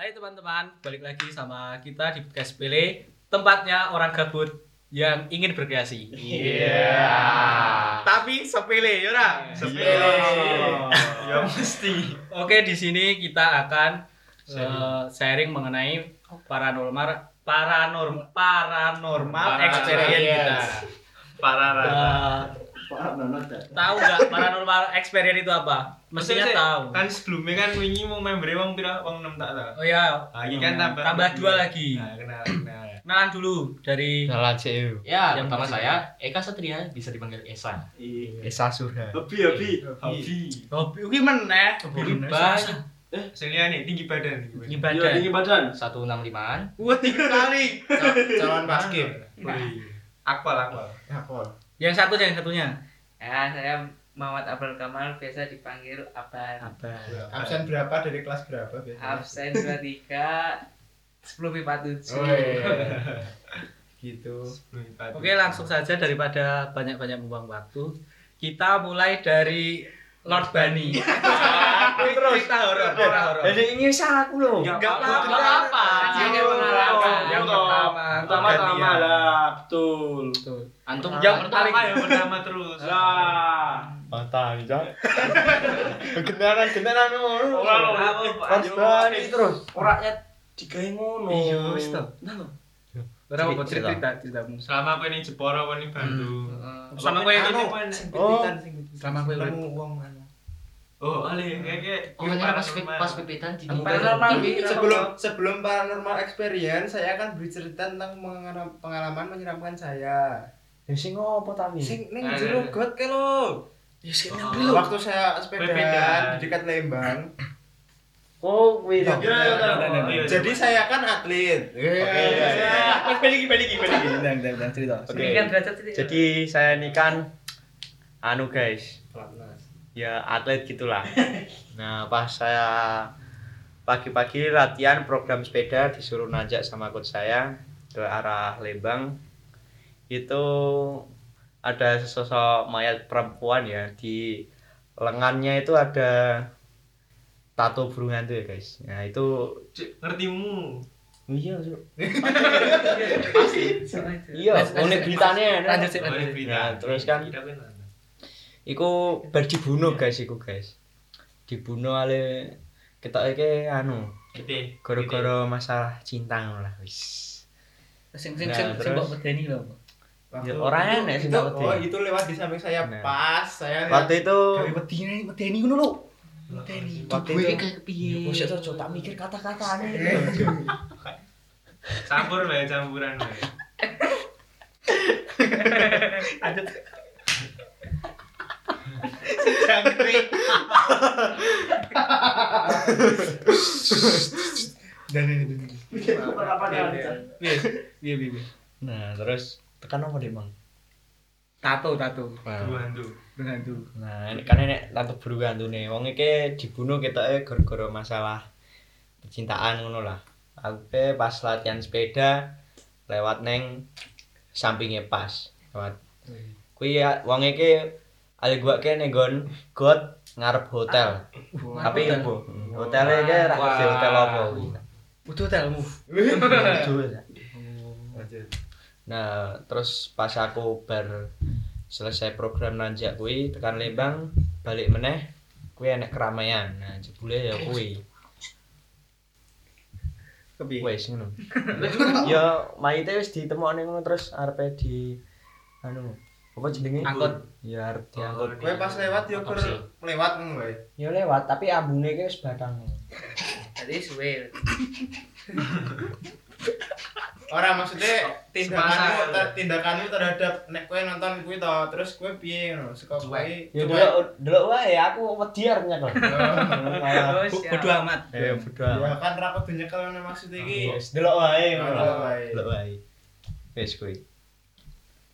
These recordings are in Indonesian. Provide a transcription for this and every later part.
Hai teman-teman, balik lagi sama kita di podcast Pele, tempatnya orang gabut yang ingin berkreasi. Iya. Tapi sepele, yura. Sepele. Ya mesti. Oke, di sini kita akan eh, sharing mengenai paranormal paranormal paranormal experience kita. Parah Eh, tahu nggak paranormal experience itu apa? Mestinya tahu. Kan sebelumnya kan wingi mau member wong pira wong 6 tak tahu. Oh ya, Ah, ini kan tambah tambah dua lagi. Nah, kenal kenal. Kenalan dulu dari Jalan CU. Ya, Yang pertama pertama. saya Eka Satria bisa dipanggil Esa. Esa Surya. Hobi hobi. Hobi. hobi iki meneh, hobi Banyak. Hasilnya nih tinggi badan tinggi badan. Tinggi badan. Satu enam limaan. Wah, tinggi kali. Calon basket. Wih. Akpal akpal. Yang satu yang satunya. Ya, saya Muhammad Abdul Kamal biasa dipanggil Aban. Apa? Absen berapa dari kelas berapa biasanya? Absen 23 10 pipa 7. Oh, iya. gitu. Oke, langsung saja daripada banyak-banyak membuang waktu, kita mulai dari Lord Bunny. Terus cerita horor, horor. Jadi ini aku loh. Enggak Enggak apa-apa. Hanya pengalaman. Yang pertama, Pertama-tama lah, betul. Betul. Antum Yang paling- ya? pertama terus. Lah. Mata bisa. Gendaran gendaran ngono. Pas Ayo, balik terus. Orangnya digawe ngono. Iya, wis toh. Nah, loh. Ora apa Cerita. cerita. Selama aku ini Jepara apa ini Bandung. Sama kowe Anu, ini. Oh. Sama kowe. Nemu wong anu. Oh, ale kayak kayak Oh, pas pas pipitan di Paranormal. Sebelum sebelum paranormal experience, saya akan bercerita tentang pengalaman, pengalaman menyeramkan saya. Ya sing ngopo tami? Sing ning Eh. jero got ke lo. Ya sik Oh. dulu. Waktu saya sepedaan Sepedaan. di dekat Lembang. Oh, kuwi toh. iya, iya, iya. Jadi saya kan atlet. Oke. Balik balik balik. Ndang ndang ndang cerita. Oke. Kan. Jadi saya ini kan anu guys. Ya atlet gitulah. Nah, pas saya pagi-pagi latihan program sepeda disuruh nanjak sama coach saya ke arah Lembang. Itu ada sesosok mayat perempuan ya di lengannya itu ada tato burung hantu ya guys. Nah, itu Cik, ngertimu. iya, Cuk. Pasti. Iya, unik beritanya. Lanjut sih. Lanjut. berita. Nah, terus kan- kan. Iku bar dibunuh guys iku guys. Dibunuh ale kita iki anu Gede. gara-gara masalah cinta lah wis. Sing sing Nah, sing sing terus. mbok medeni lho. Ya, orang enek sih itu, tak wedi. oh itu lewat di samping saya Nah. pas saya Waktu itu Gawe medeni medeni ngono lho. Medeni. waktu Gue itu kayak piye? Bos itu Cuk, tak mikir kata-katanya. Campur ya, campuran ya. Lanjut. Jangkrik. Dan ini? Piye piye. piye? Nah, terus tekan apa deh, Bang? Tato tato. Dua hantu. Tuh. Nah, ini kan enek tante buru nih. Wong iki dibunuh ketoke gara-gara masalah percintaan ngono lah. Aku pe pas latihan sepeda lewat neng sampingnya pas. Lewat. Kuwi ya wong iki ale gua ke gon got ngarep hotel. Tapi hotel. Hotelnya iki ra ngerti hotel apa. Udah hotelmu. Nah, terus pas aku bar selesai program nanjak kuwi tekan Lembang, balik meneh kuwi enek keramaian. Nah, jebule ya kuwi. Kepiye? Wes ngono. ya mayite wis ditemokne ngono terus arepe di anu apa jenenge? Angkut. Ya arep diangkut. Kowe pas lewat yo ker Otopsi. lewat ngono wae. Ya lewat tapi ambune ki wis batang. Jadi suwe. Ora maksudnya tindakanmu ter- tindakanmu terhadap nek kowe nonton kuwi to, terus kowe piye ngono? Saka kowe Ya delok delok wae aku wedi arep nyekel. Bodo amat. Ya bodo Ya amat. kan ra kudu nyekel ngono maksud iki. Wis delok wae ngono. Delok wae. Delok wae. Wis kuwi.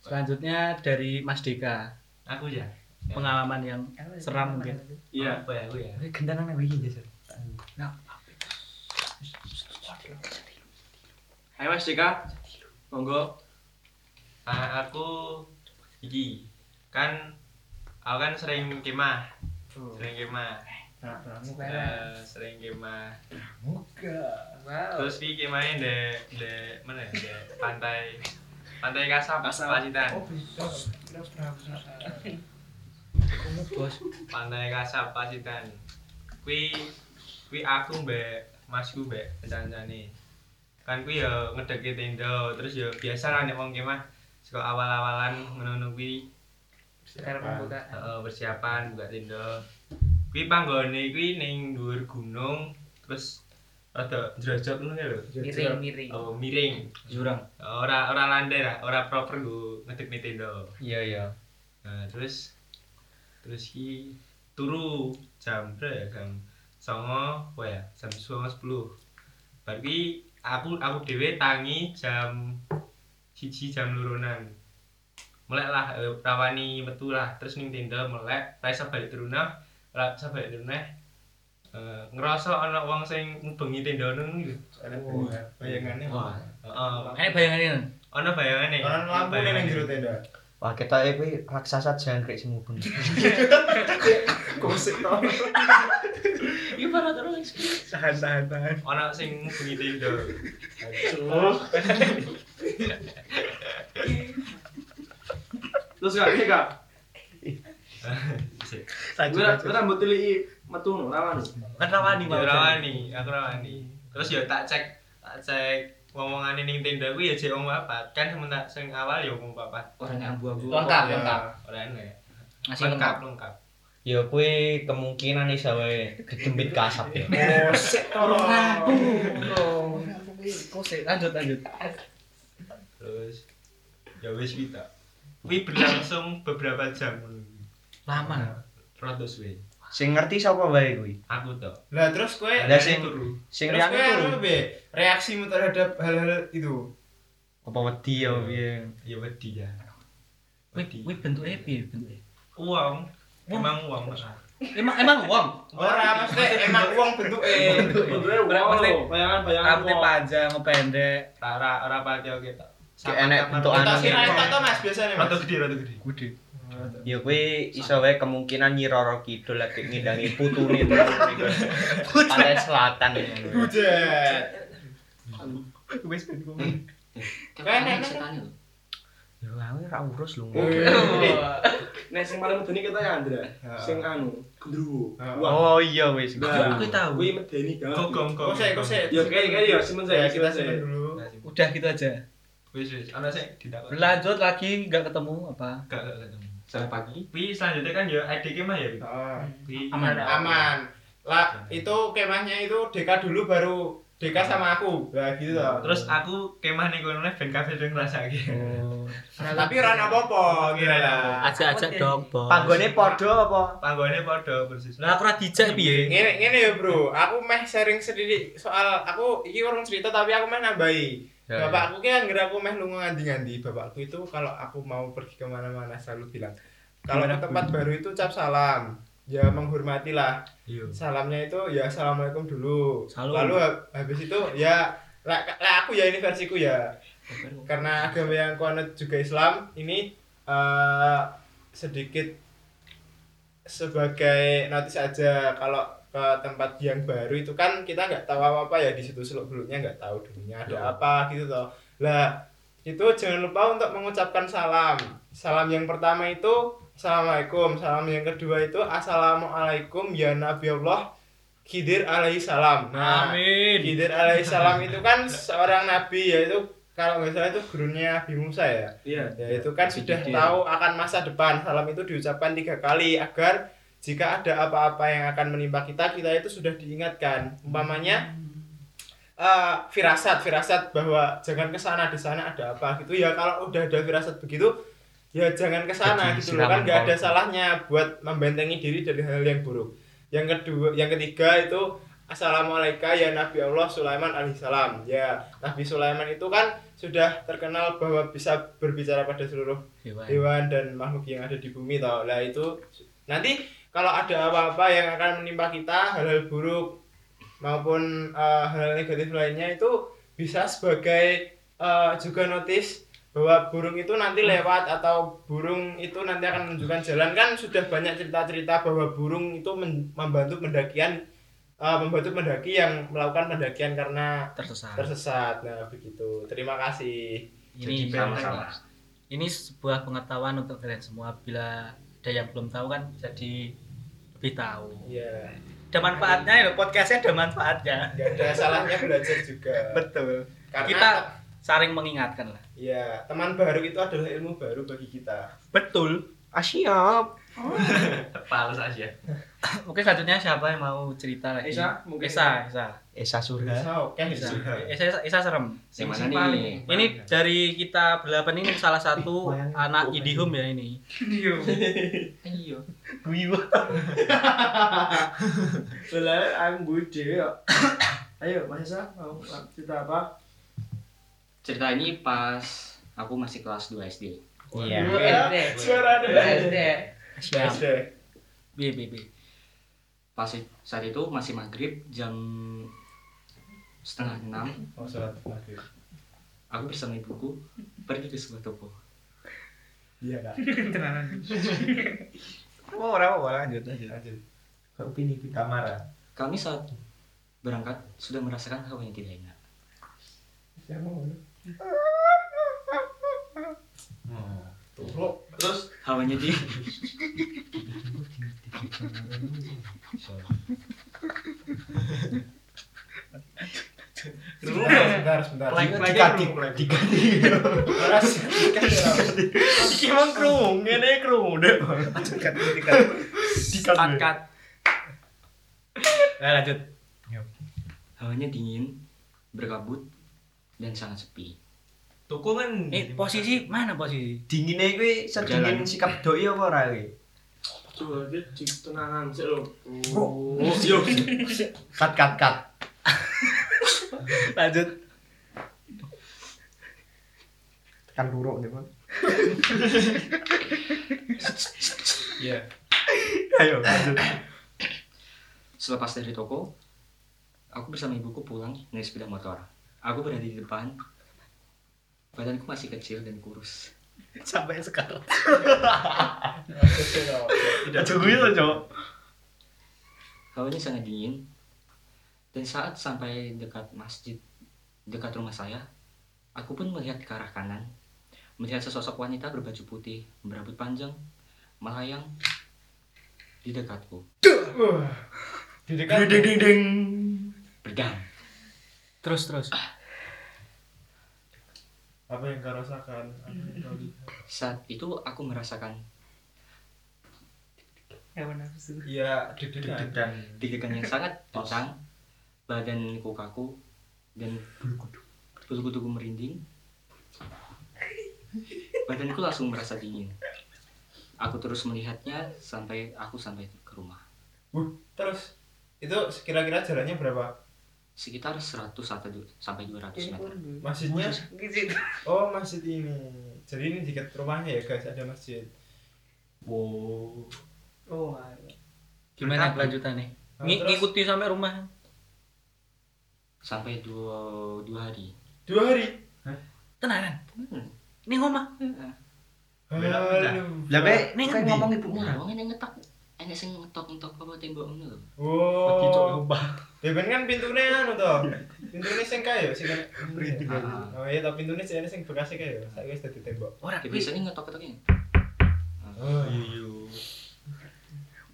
Selanjutnya dari Mas Deka. Aku ya. Pengalaman yang seram mungkin. Iya. Apa ya aku ya? Gendangan nang iki Jas. Ayo Mas Dika. Monggo. Ah, aku iki kan aku kan sering kemah. Sering kemah. Nah, Eh, sering kemah Wow. Terus iki main de de mana? De pantai pantai Kasab, Pacitan. Kamu bos. Pantai Kasab, Pacitan. Kui kui aku mbek masku mbek kencang-kencane. Kan kui ya ngedeki tenda, terus ya biasa lah nek wong kemah saka awal-awalan ngono kuwi Sekarang pembukaan. heeh persiapan buka tenda. Kui panggone kuwi ning dhuwur gunung, terus rada jrojot ngono ya lho. Miring, miring. Oh, miring. Jurang. Ora ora landai lah, ora proper nggo ngedekne tenda. Iya iya. Nah, terus terus ki turu jam berapa ya? Jam songo, apa ya? Jam songo sepuluh. Bar ki aku aku dhewe tangi jam siji jam lurunan. Melek lah, eh, rawani metu lah, terus ning tenda melek, ra iso balik turunah, ra iso balik turunah. Eh, ngerasa ana wong sing ngubengi tenda ngono lho. bayangannya Wah. Heeh. Eh bayangannya. Ana bayangane. orang lampu nih yang jero tenda Wah, kita iki raksasa jangkrik sing mubeng. kusik tau Iya para terus. tahan tahan tahan Ana sing ngubengi tenda. Terus gak iki kak. Sik. Gue rambut tili metu no rawan. Kan rawani rawani, aku rawani. Terus ya tak cek, tak cek ngomongane ning tenda kuwi ya jek wong papat. Kan sementak sing awal ya wong papat. Orang abu-abu. Lengkap, Ya. lengkap. Ora enak. Masih lengkap, lengkap. lengkap. Ya kuwi kemungkinan iso wae gedembit kasap ya. kusik tau Kok sih lanjut lanjut. Terus ya wis kita. Kuwi berlangsung beberapa jam. Lama. Rada suwe. Sing ngerti sapa wae kuwi? Aku tok. lah terus kowe Lah sing turu. sing terus liyane kowe turu. anu be reaksimu terhadap hal-hal itu Apa wedi ya piye? Ya wedi ya. Wedi. wih bentuknya piye bentuknya? Uang. Emang uang Mas. Emang emang uang. ora maksudnya emang uang bentuke Bentuknya Berapa wow, sih? bayangan bayangan. Rambutnya panjang, pendek. Ora ora oke tok. Kayak enek bentuk Kita anu sih gitu. tau mas biasanya mas Rada gede, rada gede. Gede. Ya kuwi iso wae kemungkinan Nyi Roro Kidul lagi ngidangi putune turu niku. Pantai Selatan ngono. bujet Wis ben ku. Kan enak, setan itu. Ya aku ora urus lu. Nek sing paling medeni kita ya Andra. Sing anu, gendruwo. Oh iya wis. Nah, Aku tahu. Kuwi medeni banget. Gogong. kosek kosek Ya kayak kayak ya simen ya saya kita saya. dulu Udah gitu aja. Wis wis, ana sing ditakon. Berlanjut lagi nggak ketemu apa? Gak gak Sampai pagi. Wi selanjutnya kan ya IDK mah ya. Ah, Aman. aman lah itu kemahnya itu Deka dulu baru Deka sama aku lah gitu toh Terus aku kemah ning kono ben kabeh dong ngrasake. nah, tapi ora apa-apa kira lah Ajak-ajak dong, Bos. Panggone padha apa? Panggone padha persis. Lah aku ora dijak piye? ngene ngene ya bro aku meh sharing sedikit soal aku iki orang cerita tapi aku meh nambahi Ya, bapakku kan ngira aku meh lunga ngandi-ngandi bapakku itu kalau aku mau pergi ke mana-mana selalu bilang kalau ke tempat baru itu cap salam. Ya menghormatilah. Iya. salamnya itu ya assalamualaikum dulu. Salam. lalu hab- habis itu ya lah lah aku ya ini versiku ya. Karena agama yang kuanut juga Islam ini eh, sedikit sebagai notis aja. Kalau ke tempat yang baru itu kan kita nggak tahu apa apa ya di situ seluk beluknya nggak tahu dulunya ada apa gitu toh. Lah itu jangan lupa untuk mengucapkan salam. Salam yang pertama itu assalamualaikum. Salam yang kedua itu assalamualaikum ya nabi Allah Khidir alaihi salam. Nah Amin. Khidir alaihi salam itu kan seorang nabi yaitu kalau nggak salah itu gurunya Nabi Musa ya. Iya. ya itu kan sudah tahu akan masa depan. Salam itu diucapkan tiga kali agar jika ada apa-apa yang akan menimpa kita kita itu sudah diingatkan. Umpamanya eh, firasat firasat bahwa jangan ke sana di sana ada apa gitu. Ya kalau udah ada firasat begitu ya jangan ke sana gitu loh. kan nggak ada salahnya buat membentengi diri dari hal yang buruk. Yang kedua yang ketiga itu Assalamualaikum ya Nabi Allah Sulaiman alaihissalam ya Nabi Sulaiman itu kan sudah terkenal bahwa bisa berbicara pada seluruh Hewan. hewan dan makhluk yang ada di bumi tau lah itu nanti kalau ada apa-apa yang akan menimpa kita hal-hal buruk maupun eh, hal negatif lainnya itu bisa sebagai eh, juga notis bahwa burung itu nanti lewat atau burung itu nanti akan menunjukkan jalan kan sudah banyak cerita-cerita bahwa burung itu men- membantu pendakian eh, membantu pendaki yang melakukan pendakian karena Tersesat. tersesat. Nah, begitu. Terima kasih. Ini sama-sama. ini sebuah pengetahuan untuk kalian semua bila ada yang belum tahu kan jadi lebih tahu. Iya. Ada manfaatnya ya podcastnya ada manfaatnya. Gak ada salahnya belajar juga. Betul. Karena Kita saling mengingatkan lah. ya teman baru itu adalah ilmu baru bagi kita. Betul. Ah siap. Pales aja. Oke selanjutnya siapa yang mau cerita lagi? Esa, mungkin. Esa, Esa. Esa surga. Bisa oke Esa. Esa, Esa, Esa serem. Yang mana nih? Ini dari kita berdelapan ini salah satu anak Idihum ya ini. Iya. Lah aku bude ya. Ayo Mas Esa mau cerita apa? Cerita ini pas aku masih kelas 2 SD. Iya. Suara ada. SD. Siap. SD. B, B, B. Pas saat itu masih maghrib jam setengah enam. Oh, sholat maghrib. Aku bersama ibuku pergi ke sebuah toko. Iya, Kak. Oh, orang orang lanjut lanjut. Lanjut. Opini di kamar. ah. Kami saat berangkat sudah merasakan hawa yang tidak enak. Turuk. Terus Hawanya di Sebentar, sebentar, sebentar. Diganti, diganti. Ras, kan ya. Iki emang ngene deh. Nah, lanjut. hawanya dingin, berkabut, dan sangat sepi. Toko kan Eh, posisi mana posisi? Dinginnya kuwi sedingin sikap doi apa ora kuwi? Coba dia di tenangan sih lo. Oh, siap. Kat kat kat. Lanjut. Tekan duruk deh, Bang. Iya. Ayo lanjut. Selepas dari toko, aku bersama ibuku pulang naik sepeda motor. Aku berada di depan. Badanku masih kecil dan kurus. Sampai sekarang. Tidak cukup itu, Cok. Hawanya sangat dingin. Dan saat sampai dekat masjid dekat rumah saya, aku pun melihat ke arah kanan, melihat sesosok wanita berbaju putih, berambut panjang, melayang di dekatku. Di dekat. Ding ding ding. Pedang. Terus terus. Apa yang kau rasakan? Yang kau? Saat itu aku merasakan Hewan nafsu. Iya, deg-degan. dan deg-degan yang sangat kencang, badanku kaku, dan bulu kuduku merinding. Badanku langsung merasa dingin. Aku terus melihatnya sampai aku sampai ke rumah. Terus itu kira-kira jalannya berapa? Sekitar 100 atau du- sampai 200 meter. Masjidnya? Gitu. Oh, masjid ini. Jadi ini dekat rumahnya ya, guys, ada masjid. wow. Oh, ayo. Gimana kelanjutannya? Nah, Ng- terus ngikuti sampai rumah. Sampai dua, dua hari. dua hari. Tenanan. Hmm. Ini Halo. beda. Lah ngomong ibumu. Nah, wong ini ngetok, ini sing ngetok-ngetok apa tembok ngono lho. Oh. Ya ben kan pintune anu to. Pintune sing kae ya, sing Ah. Oh iya, tapi pintune sing sing bekas kae ya. Saiki wis dadi tembok. Ora Ya, biasanya ngetok-ngetoknya. Oh Iya.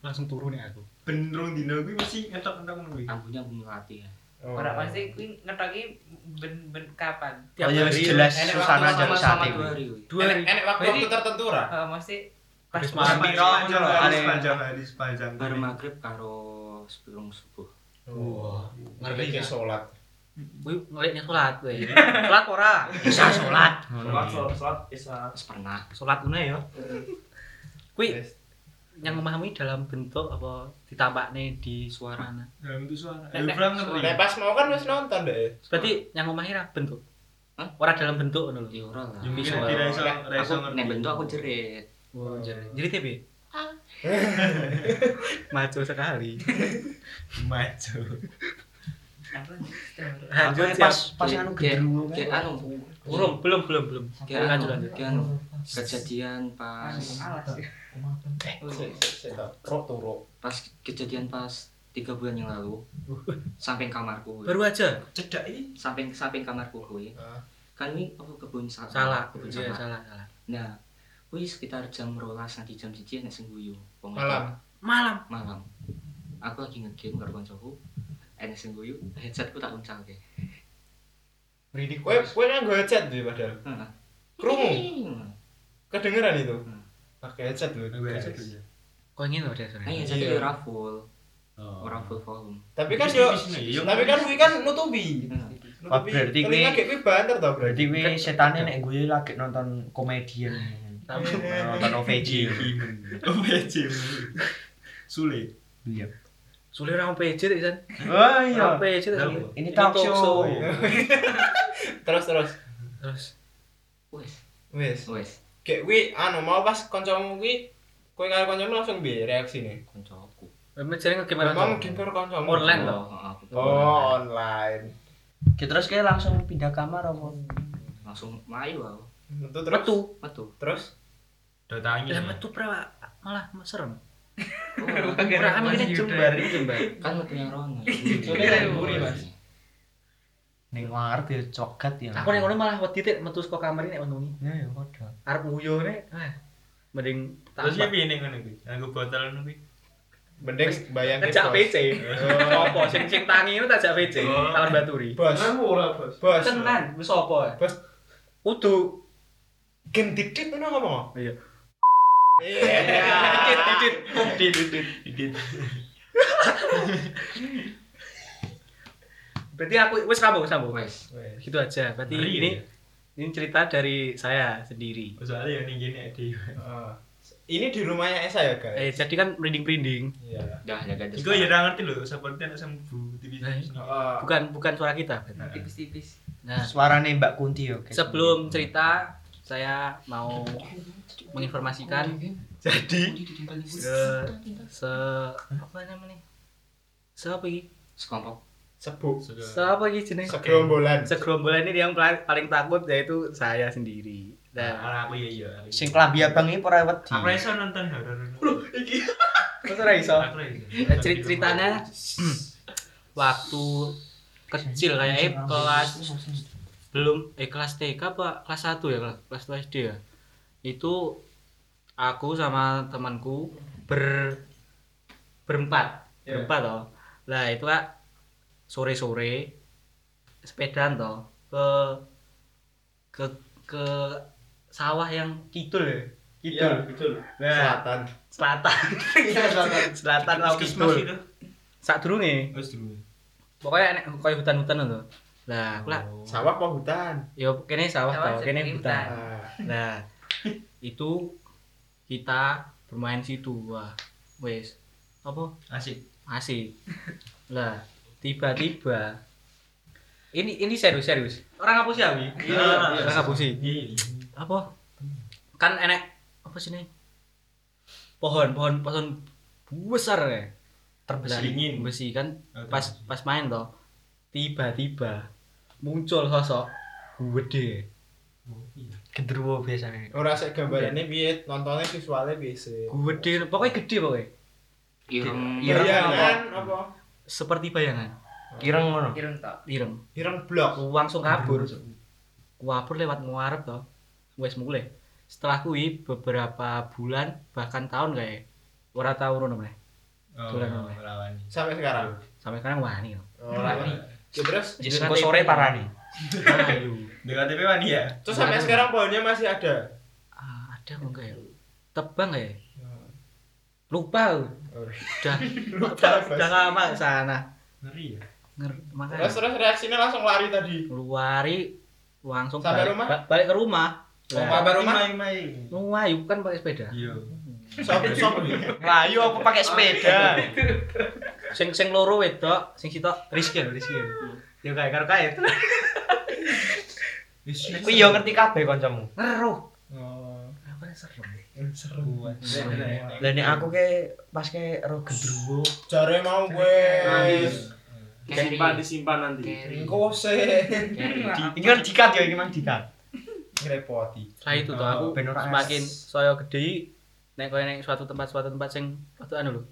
langsung turun ya aku. Benerung dino kuwi mesti ngetok-ngetok ngono kuwi. Ampun aku melatih ya. Oh. Ora pasti kuwi ngetoki ben ben kapan? Oh ya wis jelas Enek susana waktu jaluk Sama-sama sate. dua hari. Enek enek waktu tertentu ora? Eh mesti pas mandi. Sepanjang hari, Ale. sepanjang hari, sepanjang Baru hari. maghrib karo sebelum subuh. Wah, Ngerti kan? salat. Kuwi ngeliknya salat kowe. Salat ora? Bisa salat. Sholat, sholat, sholat, isa. Wis pernah. Salat una ya. Kuwi Yes. yang memahami dalam bentuk apa ditambahne di suara Dalam itu suara. Nek- Ayo nek- pas mau kan wis nonton deh. berarti yang memahami ra bentuk Hah? ora dalam bentuk ngono lho Ya ora lah. Ya Nek ora iso Aku nek bentuk aku jerit. Oh, jadi jadi TB maju sekali Maju. Apa? lanjut pas pas anu kayak kan. anu. belum belum belum belum Kayak lanjut anu, lanjut kayak anu. Kejadian pas pas kejadian pas tiga bulan yang lalu samping kamarku Baru aja. Cedak iki. samping samping kamarku kuwi Ah. kan ini apa kebun sa- Salah. kebun Iya, salah, salah. nah kuwi sekitar jam rolas nanti jam siji nek sing guyu Malam. Malam. malam aku lagi ngegame karo kancaku enek sing guyu headsetku tak uncalke Merinding. Kowe kowe kan gue headset tuh padahal. Heeh. Krungu. Hmm. Kedengeran itu. Pakai headset lho. guys. Kok ingin loh deh, sorry. Nah, ya Iya. jadi ora full, Oh. ora full volume. Tapi kan yo tapi kan kuwi kan nutupi. Berarti kuwi- berarti. Berarti kuwi setane nek gue lagi nonton komedian. Nonton OVJ. OVJ. Sule. Iya. Sulit orang PJ deh, San. Oh iya. Tadi. Ini talk show. Terus terus. Terus. wes, Wis. wes, Kayak kuwi anu mau pas kancamu kuwi kowe karo kancamu langsung piye reaksine? koncoku. Memang jadi ngegame Memang apa? game karo kancamu. Online toh? Oh, Oh, online. Ki terus kayak langsung pindah kamar apa? langsung melayu aku. Metu terus. Metu. Metu. Terus Datangi. Lah metu pra malah serem. Oh, Ora kan ini jembar, ini jembar. kan metu yang rono. Soalnya buri, Mas. Ning ngarep ya cogat ya. Aku nek ngono malah wedi tek metu saka kamar ini nek ngono. Ya ya padha. Arep nguyu nek. Ah. Mending Terus tak ya piye ning ngono kuwi? Nganggo botol ngono kuwi. mending bayangke ngejak bos. PC. Apa sing sing tangi itu tak jak PC. Oh. Tahun Baturi. Bos. ora, Bos. Bos. Tenan, wis apa? Bos. Kudu Gen didit ngono ngomong. Iya. Iya. Didit, didit. Didit didit. Berarti aku wis sambung sambung. Wes. Gitu aja. Berarti Ngeri ini ya? ini cerita dari saya sendiri. Soalnya yang ning kene ade. Ah. Ini di rumahnya Esa ya, Eh guys? jadi kan merinding-merinding. Iya. Dah jaga Iku ya ora ngerti lho, seperti anak sembuh tipis. Heeh. Bukan bukan suara kita. Tipis-tipis. Nah, Suarane Mbak Kunti yo. kayak sebelum cerita saya mau menginformasikan jadi se se apa namanya se apa ini sekelompok Sebuk. se apa ini jenis Segerombolan. segerombolan ini yang paling, paling takut yaitu saya sendiri dan Nah, aku ya iya. Sing klambi abang iki ora wedi. Aku iso nonton horor. Terus ora iso Aku ra iso. Ceri- ceritanya waktu kecil kayak kelas belum eh kelas TK apa kelas 1 ya kelas kelas 2 SD ya? Itu aku sama temanku ber berempat. Ya. berempat toh. Lah itu kak sore sore sepedaan toh ke ke ke sawah yang kidul ya? Kidul. Iya, betul. nah. Selatan. selatan. Selatan. Laut Puskesmas kidul. saat dulu. pokoknya enek kayak hutan-hutan lho lah aku lah Sawah apa hutan? yo kene sawah tau kene hutan. Ah. nah itu kita bermain situ wah wes apa? Asik. asik. Lah tiba-tiba ini ini serius serius. Orang apa sih Abi Iya. orang apa sih Iya. apa? Kan enek apa sih nih pohon pohon pohon besar ya. Terbesi Lah, dingin. besi kan? Oh, pas pas main toh tiba-tiba muncul sosok gede Gendruwo biasane. Ora sik gambarane piye, nontonnya visualnya biasa. gede pokoknya gede pokoknya ireng Ireng Bayangan apa? seperti bayangan Ireng ngono. Ireng tok. ireng Ireng blok. langsung kabur kabur lewat ngarep toh wes mulai setelah kui beberapa bulan bahkan tahun kayak ora tahu ngono meneh Oh. Sampai sekarang. sampai sekarang wani Oh, ya, terus Ya sore parani. ayo Dengan TP wani ya? terus sampai sekarang pohonnya masih ada. ah, ada kok enggak ya tebang kayak lupa. Oh. udah Lupa, udah lama ke sana Ngeri ya? Nger Terus makanya terus reaksinya langsung lari tadi. keluari langsung Sampai balik, rumah? ba- balik ke rumah Oh, Lah, sampai rumah? Main-main. Ngayu kan pakai sepeda. Iya. Sopo sopo. Melayu apa pakai sepeda? Sing sing loro wedok, sing sitok Rizky, Rizky. Ya kayak karo kae. Kuwi yo ngerti kabeh kancamu. Ngeruh. Oh, Apa serem. seru. Lah nek aku ke pas ke ro gendruwo. Jare mau gue. Disimpan disimpan nanti. Carry. Kose. Carry. Ini kan dikat ya ini mang dikat. Ngrepoti. Lah itu tuh aku Ben ora semakin saya gede nek koyo nek suatu tempat suatu tempat sing waktu anu lho.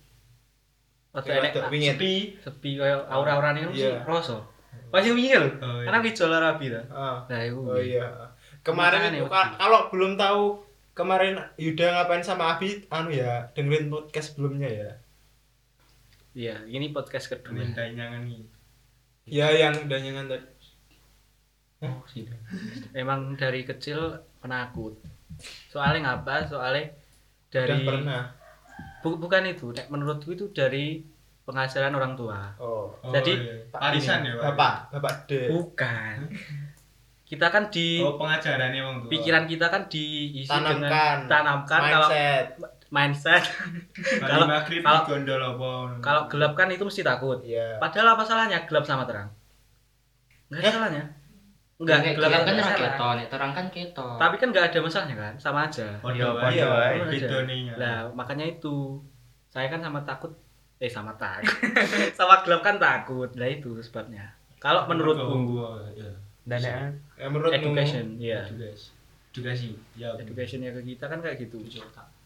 Waktu enek wingit. sepi, sepi kaya aura-aurane ngono mesti Iya. kroso. Masih wingi lho. Oh, iya. Karena gejala rabi ta. Ah. Nah, iku. Oh iya. Kemarin itu Mas. ka- kalau belum tahu kemarin Yuda ngapain sama Abi, anu ya, dengerin podcast sebelumnya ya. Iya, ini podcast kedua. Amin kanyangan nih. Ya yang udah nyangan tadi. Oh, iya. Emang dari kecil penakut. Soalnya ngapa? Soalnya Udah dari pernah. Bu- bukan itu, Nek, menurutku itu dari pengajaran orang tua. Oh. Oh, Jadi, iya. Arisan ya, Pak? Bapak, Bapak D. Bukan. Kita kan di Oh, pengajarannya Bang tua. pikiran kita kan diisi Tanamkan. dengan tanamkan kalau mindset. mindset Kalau kalau- gondol apa? kalau gelap kan itu mesti takut. Iya. Padahal apa salahnya gelap sama terang? Enggak ada salahnya. Enggak, gelap gelap kan ketok, nek terang kan ketok. Tapi kan enggak ada masalahnya kan, sama aja. Podo Iya, wae. iya. Beda nih. Lah, makanya itu saya kan sama takut eh sama takut. sama gelap kan takut. Lah itu sebabnya. Kalau menurutku Gua, ya. Dan ya, Ya, menurutmu education, ya. Edukasi. Edukasi. Ya. Educationnya ke kita kan kayak gitu.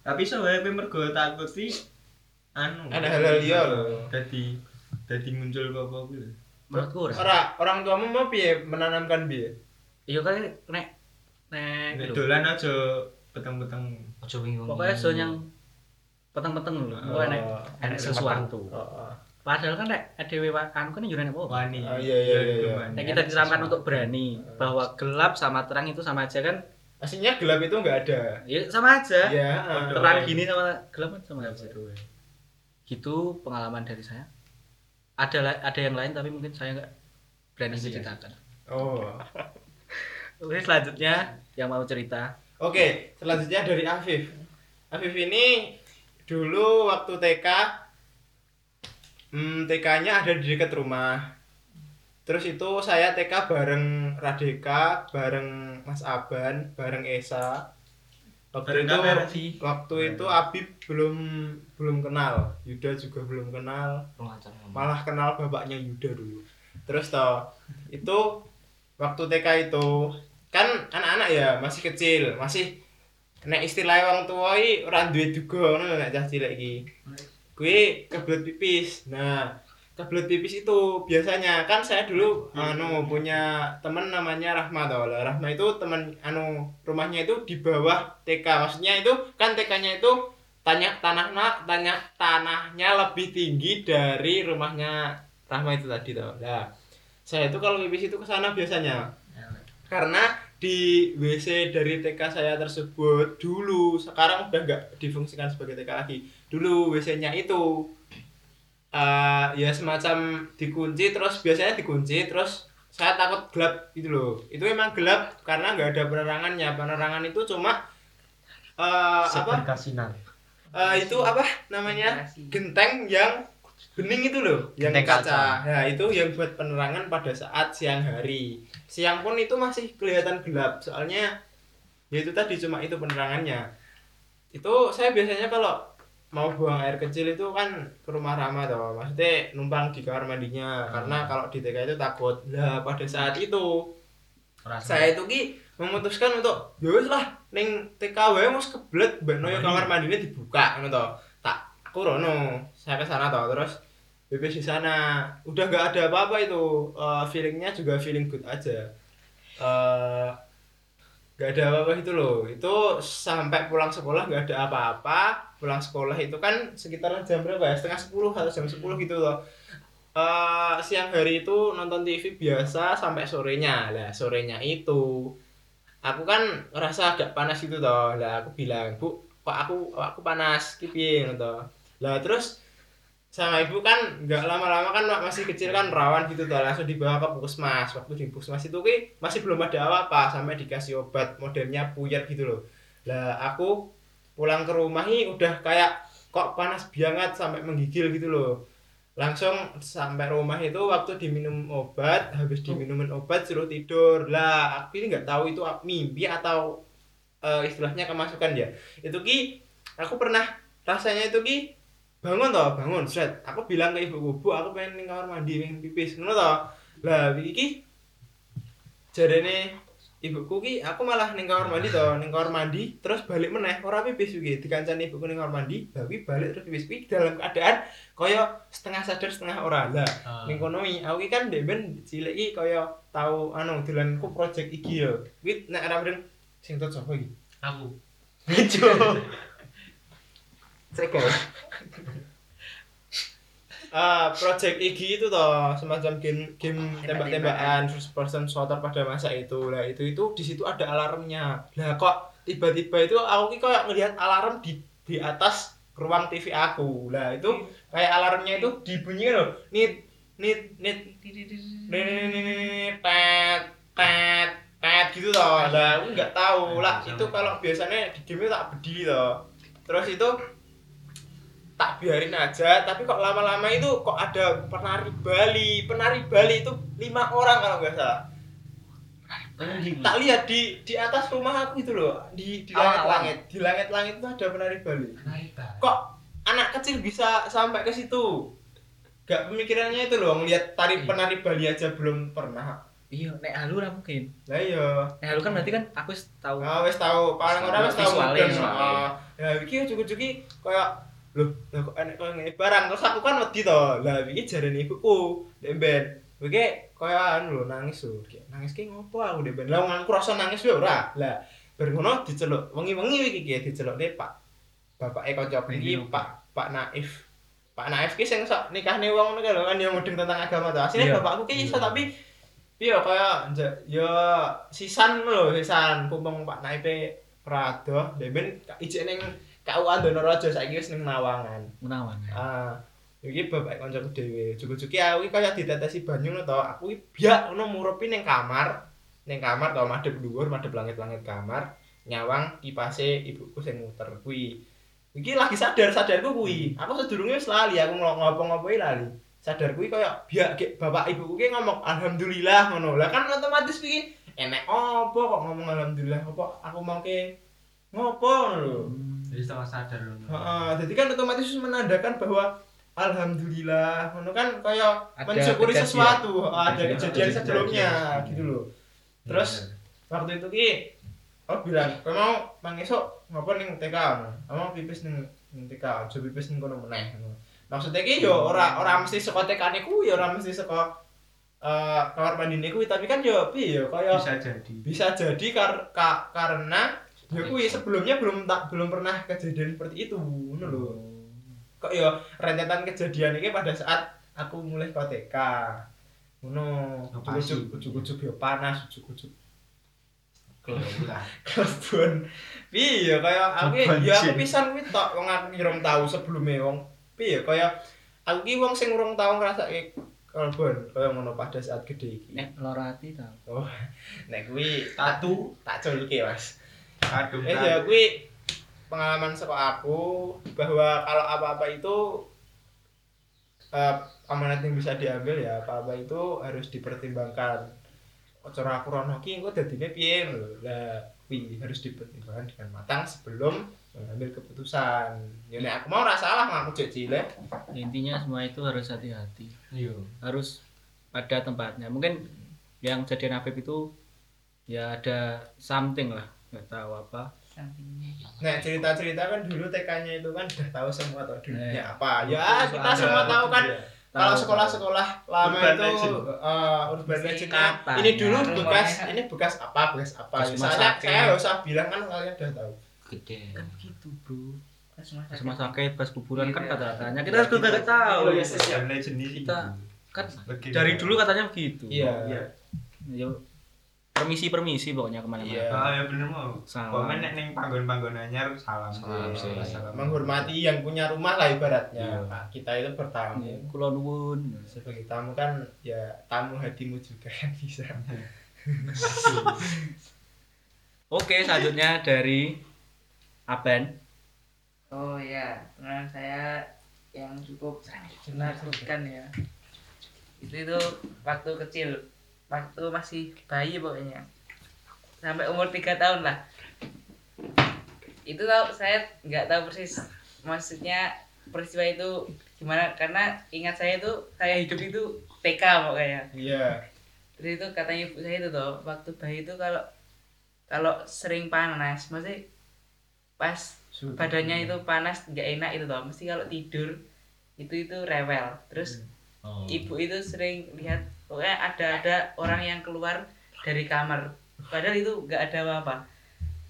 Tapi soalnya mergo takut sih anu. Ada hal-hal liya loh. Dadi dadi muncul apa-apa lho. Menurutku ora. Ora, orang tuamu mau piye menanamkan piye? Iya kan nek nek Nek dolan aja peteng-peteng. Ojo wingi. pokoknya so yang peteng-peteng lho. Pokoknya nek Oh. enek sesuatu. Oh, oh. Padahal kan nek dhewe anu kan yo nek apa? Wani. Oh, iya, iya, iya, iya. Nek kita disarankan untuk berani bahwa gelap sama terang itu sama aja kan? Aslinya gelap itu nggak ada. Ya sama aja. Ya. Terang gini sama gelap kan sama aja. Gitu pengalaman dari saya. Ada ada yang lain tapi mungkin saya nggak berani menceritakan. Oh. Oke selanjutnya yang mau cerita. Oke, selanjutnya dari Afif. Afif ini dulu waktu TK hmm, TK-nya ada di dekat rumah. Terus itu saya TK bareng Radeka, bareng Mas Aban, bareng Esa. Waktu itu sih. waktu itu Abib belum belum kenal, Yuda juga belum kenal, malah kenal bapaknya Yuda dulu. Terus toh itu waktu TK itu kan anak-anak ya masih kecil, masih nek istilah wong tua iki ora duwe duga ngono nek cah cilik iki. Kuwi kebelet pipis. Nah, kebelet pipis itu biasanya kan saya dulu anu punya temen namanya Rahma toh. Lah Rahma itu teman anu rumahnya itu di bawah TK. Maksudnya itu kan TK-nya itu tanya tanahnya tanya tanahnya lebih tinggi dari rumahnya Rahma itu tadi toh. Lah, saya itu kalau pipis itu ke sana biasanya. Karena di WC dari TK saya tersebut dulu sekarang udah nggak difungsikan sebagai TK lagi. Dulu WC-nya itu eh, ya semacam dikunci terus biasanya dikunci terus saya takut gelap gitu loh. Itu memang gelap karena nggak ada penerangannya. Penerangan itu cuma eh, apa? kasinan. Eh, itu apa namanya? genteng yang bening itu loh yang Genteng kaca. Nah, itu yang buat penerangan pada saat siang hari. Siang pun itu masih kelihatan gelap soalnya ya itu tadi cuma itu penerangannya. Itu saya biasanya kalau mau buang air kecil itu kan ke rumah Rama toh. Maksudnya numpang di kamar mandinya karena kalau di TK itu takut. Lah pada saat itu saya itu ki memutuskan untuk ya wis lah ning TK wae mos kebelet beno yo kamar mandinya dibuka ngono to. Tak aku rono, saya ke sana toh terus bebas di sana. Udah nggak ada apa-apa itu. Eh, feelingnya juga feeling good aja. Eh nggak ada apa-apa itu loh. Itu sampai pulang sekolah nggak ada apa-apa. Pulang sekolah itu kan sekitar jam berapa ya? Setengah sepuluh atau jam sepuluh gitu loh. Eh, siang hari itu nonton TV biasa sampai sorenya. Lah sorenya itu aku kan ngerasa agak panas gitu toh. Lah aku bilang bu kok aku kok aku panas? Kipi toh. Lah terus sama ibu kan nggak lama-lama kan masih kecil kan rawan gitu toh. Langsung dibawa ke puskesmas. Waktu di puskesmas itu ki masih belum ada apa-apa. Sampai dikasih obat modelnya puyer gitu loh. Lah aku pulang ke rumah nih udah kayak kok panas banget sampai menggigil gitu loh. Langsung sampai rumah itu waktu diminum obat habis diminumin obat suruh tidur. Lah aku ini nggak tahu itu mimpi atau eh, istilahnya kemasukan ya. Itu ki aku pernah rasanya itu ki bangun toh bangun set. Aku bilang ke ibu bu aku pengen ning kamar mandi pengen pipis. Ngono toh. Lah iki jarene ibuku ki aku malah ning kamar mandi to, ning kamar mandi terus balik meneh ora pipis iki dikancani ibuku ning kamar mandi, balik terus pipis kuwi dalam keadaan kaya setengah sadar setengah ora. Lah Ah. ning kono aku ki kan ben cilik iki kaya tau anu dolanku project iki yo. Kuwi nek ora mreng sing tot sapa iki? aku Cek Ah, project Igi itu toh semacam game game tembak-tembakan first person shooter pada masa itu. Lah itu itu di situ ada alarmnya. Lah kok tiba-tiba itu aku kayak ngelihat alarm di di atas ruang TV aku. Lah itu kayak alarmnya itu dibunyikan loh. Nit nit nit nit nit nit tet tet tet gitu toh. Lah aku nggak tahu lah itu kalau biasanya di game tak bedi toh. Terus itu tak biarin aja tapi kok lama-lama itu kok ada penari Bali. Penari Bali itu lima orang kalau nggak salah. Tak lihat di di atas rumah aku itu loh. Di di Oh, langit-langit. Di langit-langit itu ada penari Bali. Kok anak kecil bisa sampai ke situ? Gak pemikirannya itu loh ngelihat tari penari Bali aja belum pernah. Iya, nek halu ora mungkin. lah iya. Nek halu kan berarti kan aku tahu. Ah wis tahu, paling ora wis tahu Visualnya. Ah, Ya iki cucu-cucu kaya loh, lah kok enek koyo ngene barang terus aku kan wedi to. Lah iki jarene ibuku, Dek Ben. Iki kaya anu lho nangis lho. Nangis ki ngopo aku Dek Ben. Lah aku rasa nangis wae ora. Lah bar ngono diceluk wengi-wengi iki ki dicelukne Pak bapake kanca iki Pak Pak Naif. Pak Naif ki sing sok nikahne wong ngono lho kan yang mudeng tentang agama to. Asline Iya. bapakku ki iso tapi Iya kaya ya sisan lho, sisan pumpung Pak Naipe Prado, ben ijek ning KUA Donoraja saiki wis ning Nawangan. Menawan. Ah, iki bapak kancaku dhewe. Jugu-jugi aku iki kaya ditetesi banyu ngono to. Aku iki biak ngono murupi ning kamar. Ning kamar to madhep dhuwur, madhep langit-langit kamar. Nyawang kipase ibuku sing muter kuwi. Iki lagi sadar sadarku kuwi. Aku sedurunge wis lali, aku ngopo-ngopo lali. Sadar kuwi kaya biak gek bapak ibuku ki ngomong alhamdulillah ngono. Lah kan otomatis iki enek opo kok ngomong alhamdulillah opo aku mau ke ngopo lho. Jadi setengah sadar loh Heeh, jadi kan otomatis menandakan bahwa alhamdulillah, ngono kan kaya mensyukuri sesuatu, ada kejadian sebelumnya gitu loh. Terus waktu itu ki oh bilang, "Kowe mau mangesuk ngopo ning TK?" ngono. "Oh, mau pipis ning ning TK, aja pipis ning kono meneh." Maksudnya ki yo ora ora mesti saka TK-ne kuwi, ora mesti saka eh kamar mandine kuwi, tapi kan yo piye yo kaya bisa jadi bisa jadi kar ka- karena ya kuwi sebelumnya belum tak belum pernah kejadian seperti itu ngono lho. Kok ya rentetan kejadian ini pada saat aku mulai ke TK ngono. Lokasi. ujuk-ujuk ya panas ujuk-ujuk. Kelola kebun piye kaya aku ya aku pisan kuwi tok wong aku ngirum tahu sebelumnya wong. Piye kaya aku ki wong sing urung tau ngrasake kebun kaya ngono pada saat gede iki. Nek loro ati ta. nek kuwi tatu. tak culke Mas kadung Eh ya kuwi pengalaman saka aku bahwa kalau apa-apa itu eh, amanat yang bisa diambil ya apa-apa itu harus dipertimbangkan. Cara aku rono ki engko dadine piye lho. Lah kuwi harus dipertimbangkan dengan matang sebelum mengambil keputusan. Ya nek aku mau ora salah aku cek cilik. Intinya semua itu harus hati-hati. iya Harus pada tempatnya. Mungkin yang jadian Afif itu ya ada something lah, nggak tahu apa. sampingnya Nek cerita-cerita kan dulu TK-nya itu kan udah tahu semua tau dunia Eh, apa. Ya kita semua tahu kan kalau sekolah-sekolah lama Urban itu legend. eh, urban legend Katanya. ini dulu Rumahnya. bekas ini bekas apa bekas apa rumah saya nggak usah bilang kan kalian udah tahu Gede. Kan begitu, Bro. rumah sakit, pas kuburan kan Iya. kata-katanya. Kita harus juga tahu. Oh, yes, yes. yang legend ini Kita- Kan dari dulu katanya begitu. iya Iya. Ya, permisi-permisi pokoknya ke mana-mana. Iya. Ah ya bener mau. Salam. Pokoknya nek ning panggon-panggon anyar salam. Salam, sih. salam. menghormati yang punya rumah lah ibaratnya Iya. Nah, kita itu bertamu Ya, Kulo nuwun. sebagai tamu kan ya tamu hatimu juga kan bisa Oke, selanjutnya dari Aben. oh ya pengalaman saya yang cukup menakutkan ya itu itu waktu kecil waktu masih bayi pokoknya. Sampai umur tiga tahun lah. Itu tahu saya nggak tahu persis maksudnya peristiwa itu gimana. Karena ingat saya itu saya hidup itu TK pokoknya. Iya. Terus itu katanya ibu saya itu tuh waktu bayi itu kalau kalau sering panas maksudnya pas badannya itu panas nggak enak itu toh mesti kalau tidur itu itu rewel. Terus Oh. ibu itu sering lihat pokoknya ada ada orang yang keluar dari kamar. Padahal itu nggak ada apa-apa.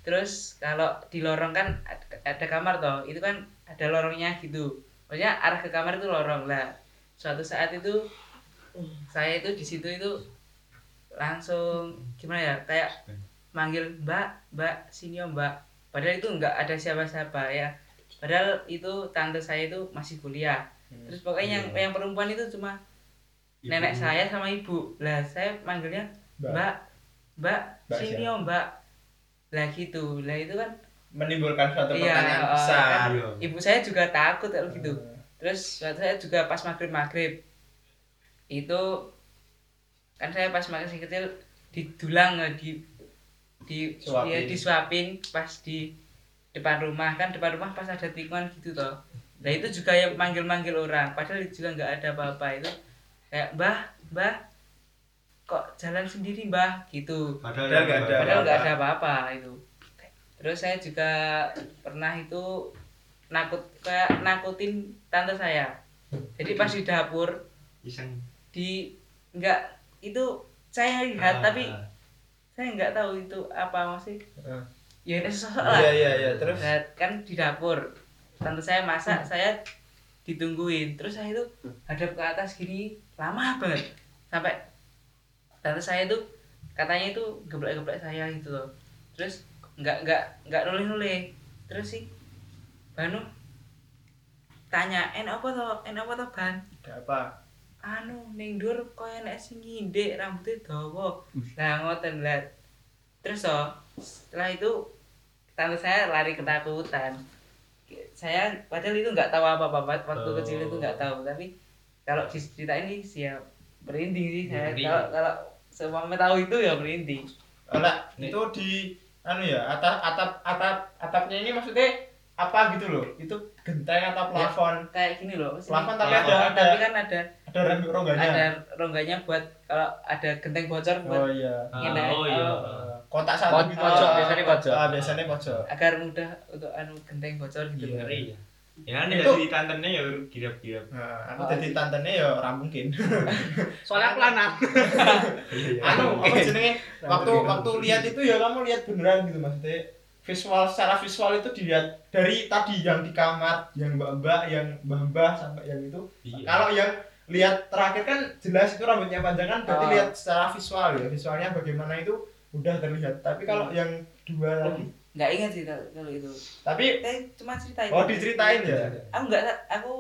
Terus kalau di lorong kan ad- ada kamar toh. Itu kan ada lorongnya gitu. Maksudnya arah ke kamar itu lorong. Lah suatu saat itu saya itu di situ itu langsung gimana ya? Kayak manggil mbak mbak sini om mbak. Padahal itu nggak ada siapa-siapa ya. Padahal itu tante saya itu masih kuliah. Terus pokoknya yang yang perempuan itu cuma nenek saya sama ibu. Lah saya manggilnya Mbak. mbak. Mbak, Mbak sini om mbak. Lah gitu. Lah itu kan menimbulkan suatu Iya, pertanyaan eh, besar. kan Iya. ibu saya juga takut kalau gitu. Terus suatu saya juga pas maghrib maghrib itu kan saya pas masih kecil didulang eh, di di Suapin. ya, disuapin pas di depan rumah. Kan depan rumah pas ada tikungan gitu toh. Nah itu juga yang manggil manggil orang. Padahal juga nggak ada apa-apa itu kayak mbah mbah kok jalan sendiri mbah? Gitu. Padahal nggak ada. padahal nggak apa-apa. ada apa-apa itu. Terus saya juga pernah itu nakut kayak nakutin tante saya. Jadi pas di dapur iseng. di nggak itu saya lihat Ah, tapi saya nggak tahu itu apa masih Ah. ya ini sosok lah. iya iya iya terus? Nah, kan di dapur tante saya masak saya ditungguin. Terus saya itu hadap ke atas gini lama banget sampai tante saya itu katanya itu geblek-geblek saya gitu loh terus nggak nggak nggak noleh-noleh terus sih Banu tanya enak apa toh enak apa toh ban ada apa anu ning dur koyo nek sing ngindek rambutnya dawa. Lah ngoten lah. Terus toh setelah itu tante saya lari ketakutan. Saya padahal itu nggak tahu apa-apa waktu Oh. kecil itu nggak tahu tapi kalau diceritain ini siap merinding sih saya. Kalau kalau semua tahu itu ya merinding. Olah, itu di anu ya atap atap atap atapnya ini maksudnya apa gitu loh? Itu genteng atau plafon? Kayak gini loh. Plafon tapi ada- ada- tapi kan ada ada rongganya. ada rongganya buat kalau ada genteng bocor buat oh iya. Ini, oh iya. Eh, kotak satu gitu. pojok, Ah, biasanya pojok. ah, biasanya pojok agar mudah untuk anu genteng bocor gitu. Ngeri ya ya kan Itu- jadi tantennya ya girap-girap. Nah aku Oh, jadi tantenya ya ora mungkin. Soalnya aku lanang. Anu apa jenenge? Waktu Rambut waktu lihat itu ya kamu lihat beneran gitu maksudnya. Visual secara visual itu dilihat dari tadi yang di kamar yang mbak-mbak yang mbah-mbah sampai yang itu. Iya. Kalau yang lihat terakhir kan jelas itu rambutnya panjang kan berarti Oh. lihat secara visual ya. Visualnya bagaimana itu udah terlihat. Tapi kalau yang dua lagi nggak ingat sih kalau itu. Tapi saya cuma ceritain. Oh diceritain ya? Aku nggak aku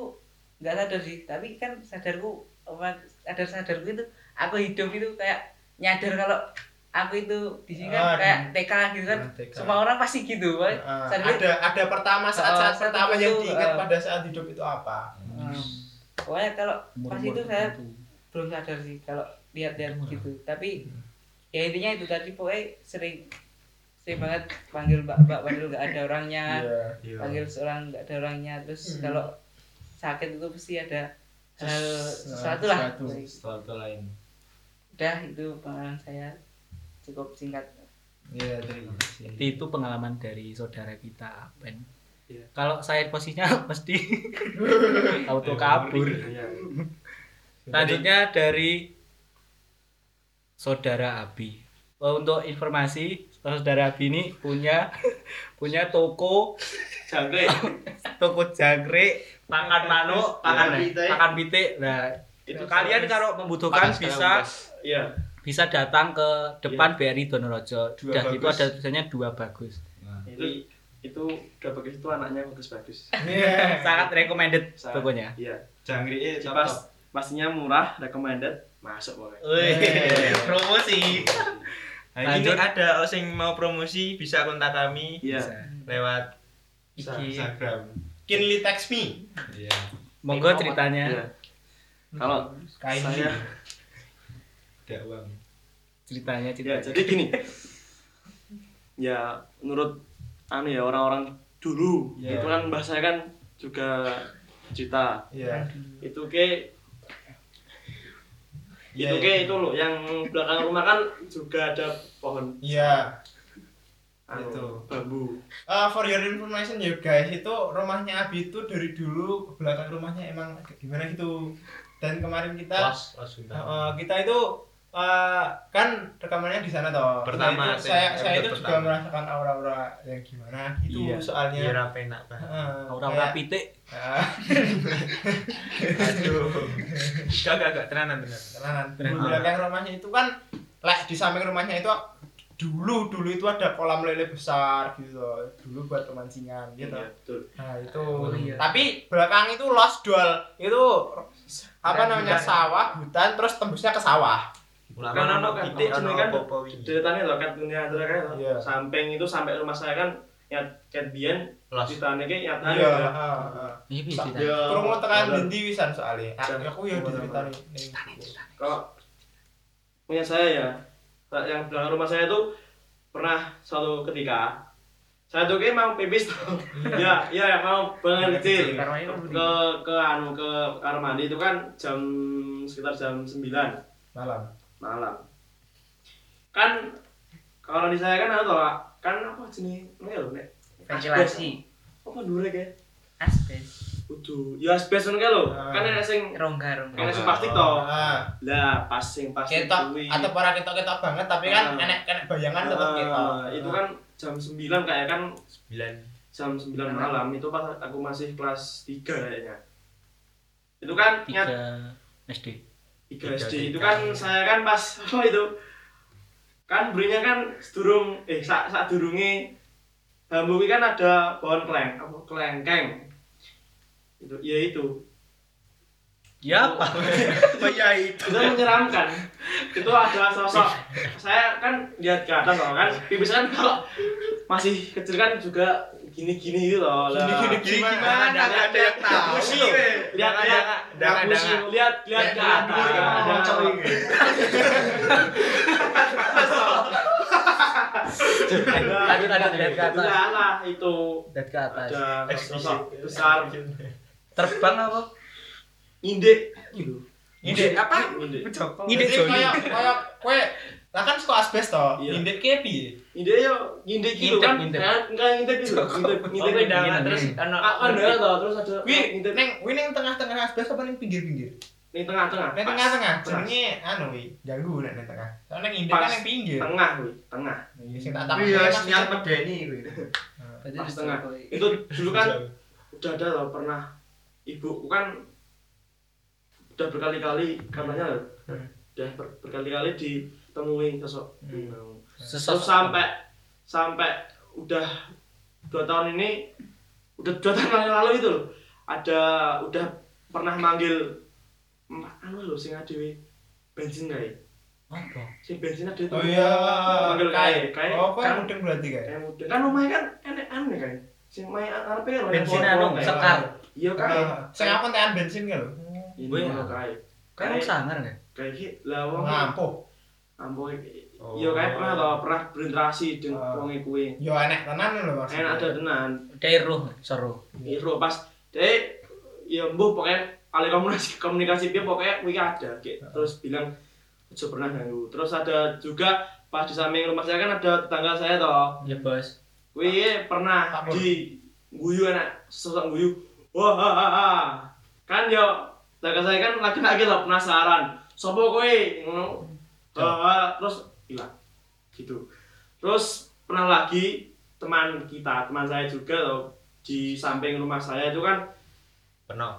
nggak sadar sih. Tapi kan sadarku apa sadar sadarku itu aku hidup itu kayak nyadar kalau aku itu di sini Ah, kan kayak di- TK gitu kan. Ah, TK. semua orang pasti gitu Pak. Ah, Sadarku- ada ada pertama saat-saat Oh, pertama saat yang itu, diingat eh. pada saat hidup itu apa? Hmm. pokoknya kalau pas itu saya belum sadar sih kalau lihat-lihat gitu. Tapi ya intinya itu tadi pokoknya sering sering banget panggil mbak mbak padahal nggak ada orangnya Iya. iya panggil seorang nggak ada orangnya terus Hmm. kalau sakit itu pasti ada hal Ses- sesuatu lah sesuatu. sesuatu lain udah itu pengalaman saya cukup singkat Iya, terima kasih. itu pengalaman dari saudara kita Ben Iya. kalau saya posisinya mesti auto kabur Iya. Selanjutnya dari saudara Abi. Oh, untuk informasi, saudara Abi ini punya punya toko Jangkrik. toko jangkrik, pakan manuk, pakan pitik. pakan pitik. Nah, itu kalian kalau membutuhkan bisa. Iya. bisa datang ke depan BRI Donorejo. Dua gitu bagus. ada tulisannya dua bagus. Itu itu udah bagus itu anaknya bagus-bagus. Iya. Sangat recommended Sangat. pokoknya. Iya. jangkrik top Pas pastinya murah, recommended, masuk pokoknya. Wih, promosi. Nah, ini Lanjut. ada yang mau promosi bisa kontak kami Iya. lewat Iki. Instagram. Kinly text me. Iya. Monggo ceritanya. Iya. Kalau saya Ada uang. Ceritanya, ya ceritanya. jadi gini. Ya menurut anu ya orang-orang dulu Iya. itu kan bahasanya kan juga cita Iya. itu ke Iya, itu iya. ke itu loh yang belakang rumah kan juga ada pohon Iya. anu, Itu. bambu Eh, for your information ya guys, itu rumahnya Abi itu dari dulu belakang rumahnya emang gimana gitu. Dan kemarin kita eh, bintang eh, kita itu eh, kan rekamannya di sana toh. Pertama, Nah, itu saya saya- saya itu episode juga pertama. merasakan aura-aura yang gimana gitu Iya. soalnya. iya rapi enak banget Heeh, Aura-aura kayak- pitik. Ah, aduh gak gak gak tenanan bener tenanan. Di belakang rumahnya itu kan lek di samping rumahnya itu dulu dulu itu ada kolam lele besar gitu loh. dulu buat pemancingan gitu Iya, betul nah itu Oh, iya. tapi belakang itu lost dual itu apa Hutan, namanya hutan. sawah hutan terus tembusnya ke sawah ulama Kan ono ono kan, pitik ono kan, apa-apa wingi? ceritanya loh kan punya antara kan loh. Iya. samping itu sampai rumah saya kan ya cat biyen los ceritanya kayak nyata iya ya heeh, heeh. Iya, Iya. tekan dindi wisan soalnya? Dan- aku ya Bener, diceritain kalau punya saya ya? Yang belakang rumah saya itu pernah suatu ketika saya tuh kayak mau pipis tuh. Ya ya mau banget kecil. ke ke anu ke kamar mandi itu kan jam sekitar jam 9 malam malam. Kan kalau di saya kan ada tau kan apa jenis ini lho nek. Ventilasi. Apa dure kayak asbes. Kudu. Ya asbes ngono lho. Ah. kan enek sing rongga rongga. Enek sing plastik to ah. Lah pas sing plastik ketok kuwi. atau para ketok ketok banget tapi kan Ah. enek enek bayangan tetap ketok. itu kan jam 9 kayak kan. Sembilan. Jam 9 malam itu pas aku masih kelas 3 kayaknya. Itu kan nyat Tiga SD. 3 SD itu tiga. kan. saya kan pas apa itu? Kan berinya kan sedurung eh saat saat durunge bambu kan ada pohon kleng apa kelengkeng itu ya itu. Ya apa? oh ya itu. Itu menyeramkan. Itu ada sosok saya kan lihat ke atas kan? Pipis kan kalau masih kecil kan juga gini-gini gitu loh lah. Gini-gini gimana? Nggak ada- ada yang tahu. Weh. lihat lihat lihat lihat ke atas ada Lanjut lanjut lihat ke atas. Lah itu Lihat ke atas. ada sosok besar Terbang apa? indek gitu Ide apa? indek kayak kayak kue lah kan suka asbes toh. Iya. Indek kayak piye? indek yo Ngintip, kan ngintip. Kan- enggak ngintip gitu ngintip ngintip Oh, undangan ngintip. terus Ano- ah, kan ada toh terus ada Wi, ngintip neng wi neng tengah-tengah asbes apa neng pinggir-pinggir? di tengah-tengah Neng pas. tengah-tengah. Jenenge anu wi, ganggu nek neng tengah. Soalnya neng indek kan neng pinggir. tengah wi tengah Iya sing tak tak. iya sinyal medeni kuwi Pas di tengah. Itu dulu kan udah ada loh pernah ibuku kan udah berkali-kali katanya Hmm. udah ber- berkali-kali ditemuin sosok Hmm. terus Sesosok. sampai sampai udah dua tahun ini udah dua tahun yang lalu itu loh ada udah pernah manggil ma- anu loh sing adewe bensin kae Apa? sing bensin ada itu Oh iya. manggil kae kae Oh, kan mudeng berarti kayak. kae muda kan rumahnya kan enek aneh kan sing main arepe kan Bensin anu, kae. sekar. iya kae Ah, Sing apa tekan bensin kan lho? ngono kae Kan Kayak- sangar kayak gitu lah wong Ngampuh. Ambo Oh. iya kae pernah tau pernah berinteraksi dengan Ah. wong kuwi Yo enek tenan lho maksudnya. enak ada tenan Dairuh, seru. Iro pas deh ya mbuh pokoknya kali komunikasi komunikasi dia pokoknya kuwi ada kayak terus bilang aja pernah ganggu terus ada juga pas di samping rumah saya kan ada tetangga saya toh Ya bos. kuwi pernah Pak Pur. di guyu anak sosok guyu wah ha, ha, ha. kan yo tetangga saya kan laki-laki toh penasaran sopo kowe ngono Ha. terus hilang gitu terus pernah lagi teman kita teman saya juga loh di samping rumah saya itu kan penuh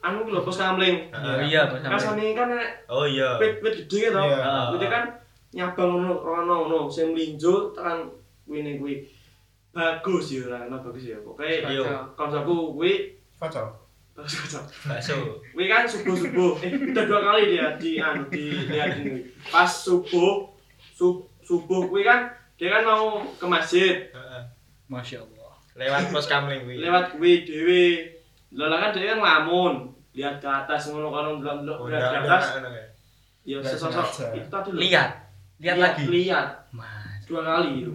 anu lho pos kamling Oh iya bos. kan sami kan nek oh iya wit wit gede gitu Iya. Wite kan nyabang ngono rono ngono sing mlinjo tekan kuwi kuwi bagus ya lah nah, bagus ya pokoke Iya. koncoku kuwi Kocok. Bakso. Kuwi kan subuh subuh eh udah dua kali dia di anu di lihat ini. Pas subuh sub, subuh kuwi kan dia kan mau ke masjid. Heeh. Masya Allah. lewat pos kamling kuwi lewat kuwi dhewe lha kan dia kan ngelamun lihat ke atas ngono kan ndelok Oh, lihat ke atas. ya sesosok itu tadi. Lihat. Lihat lagi. lihat. Mas. dua kali. Itu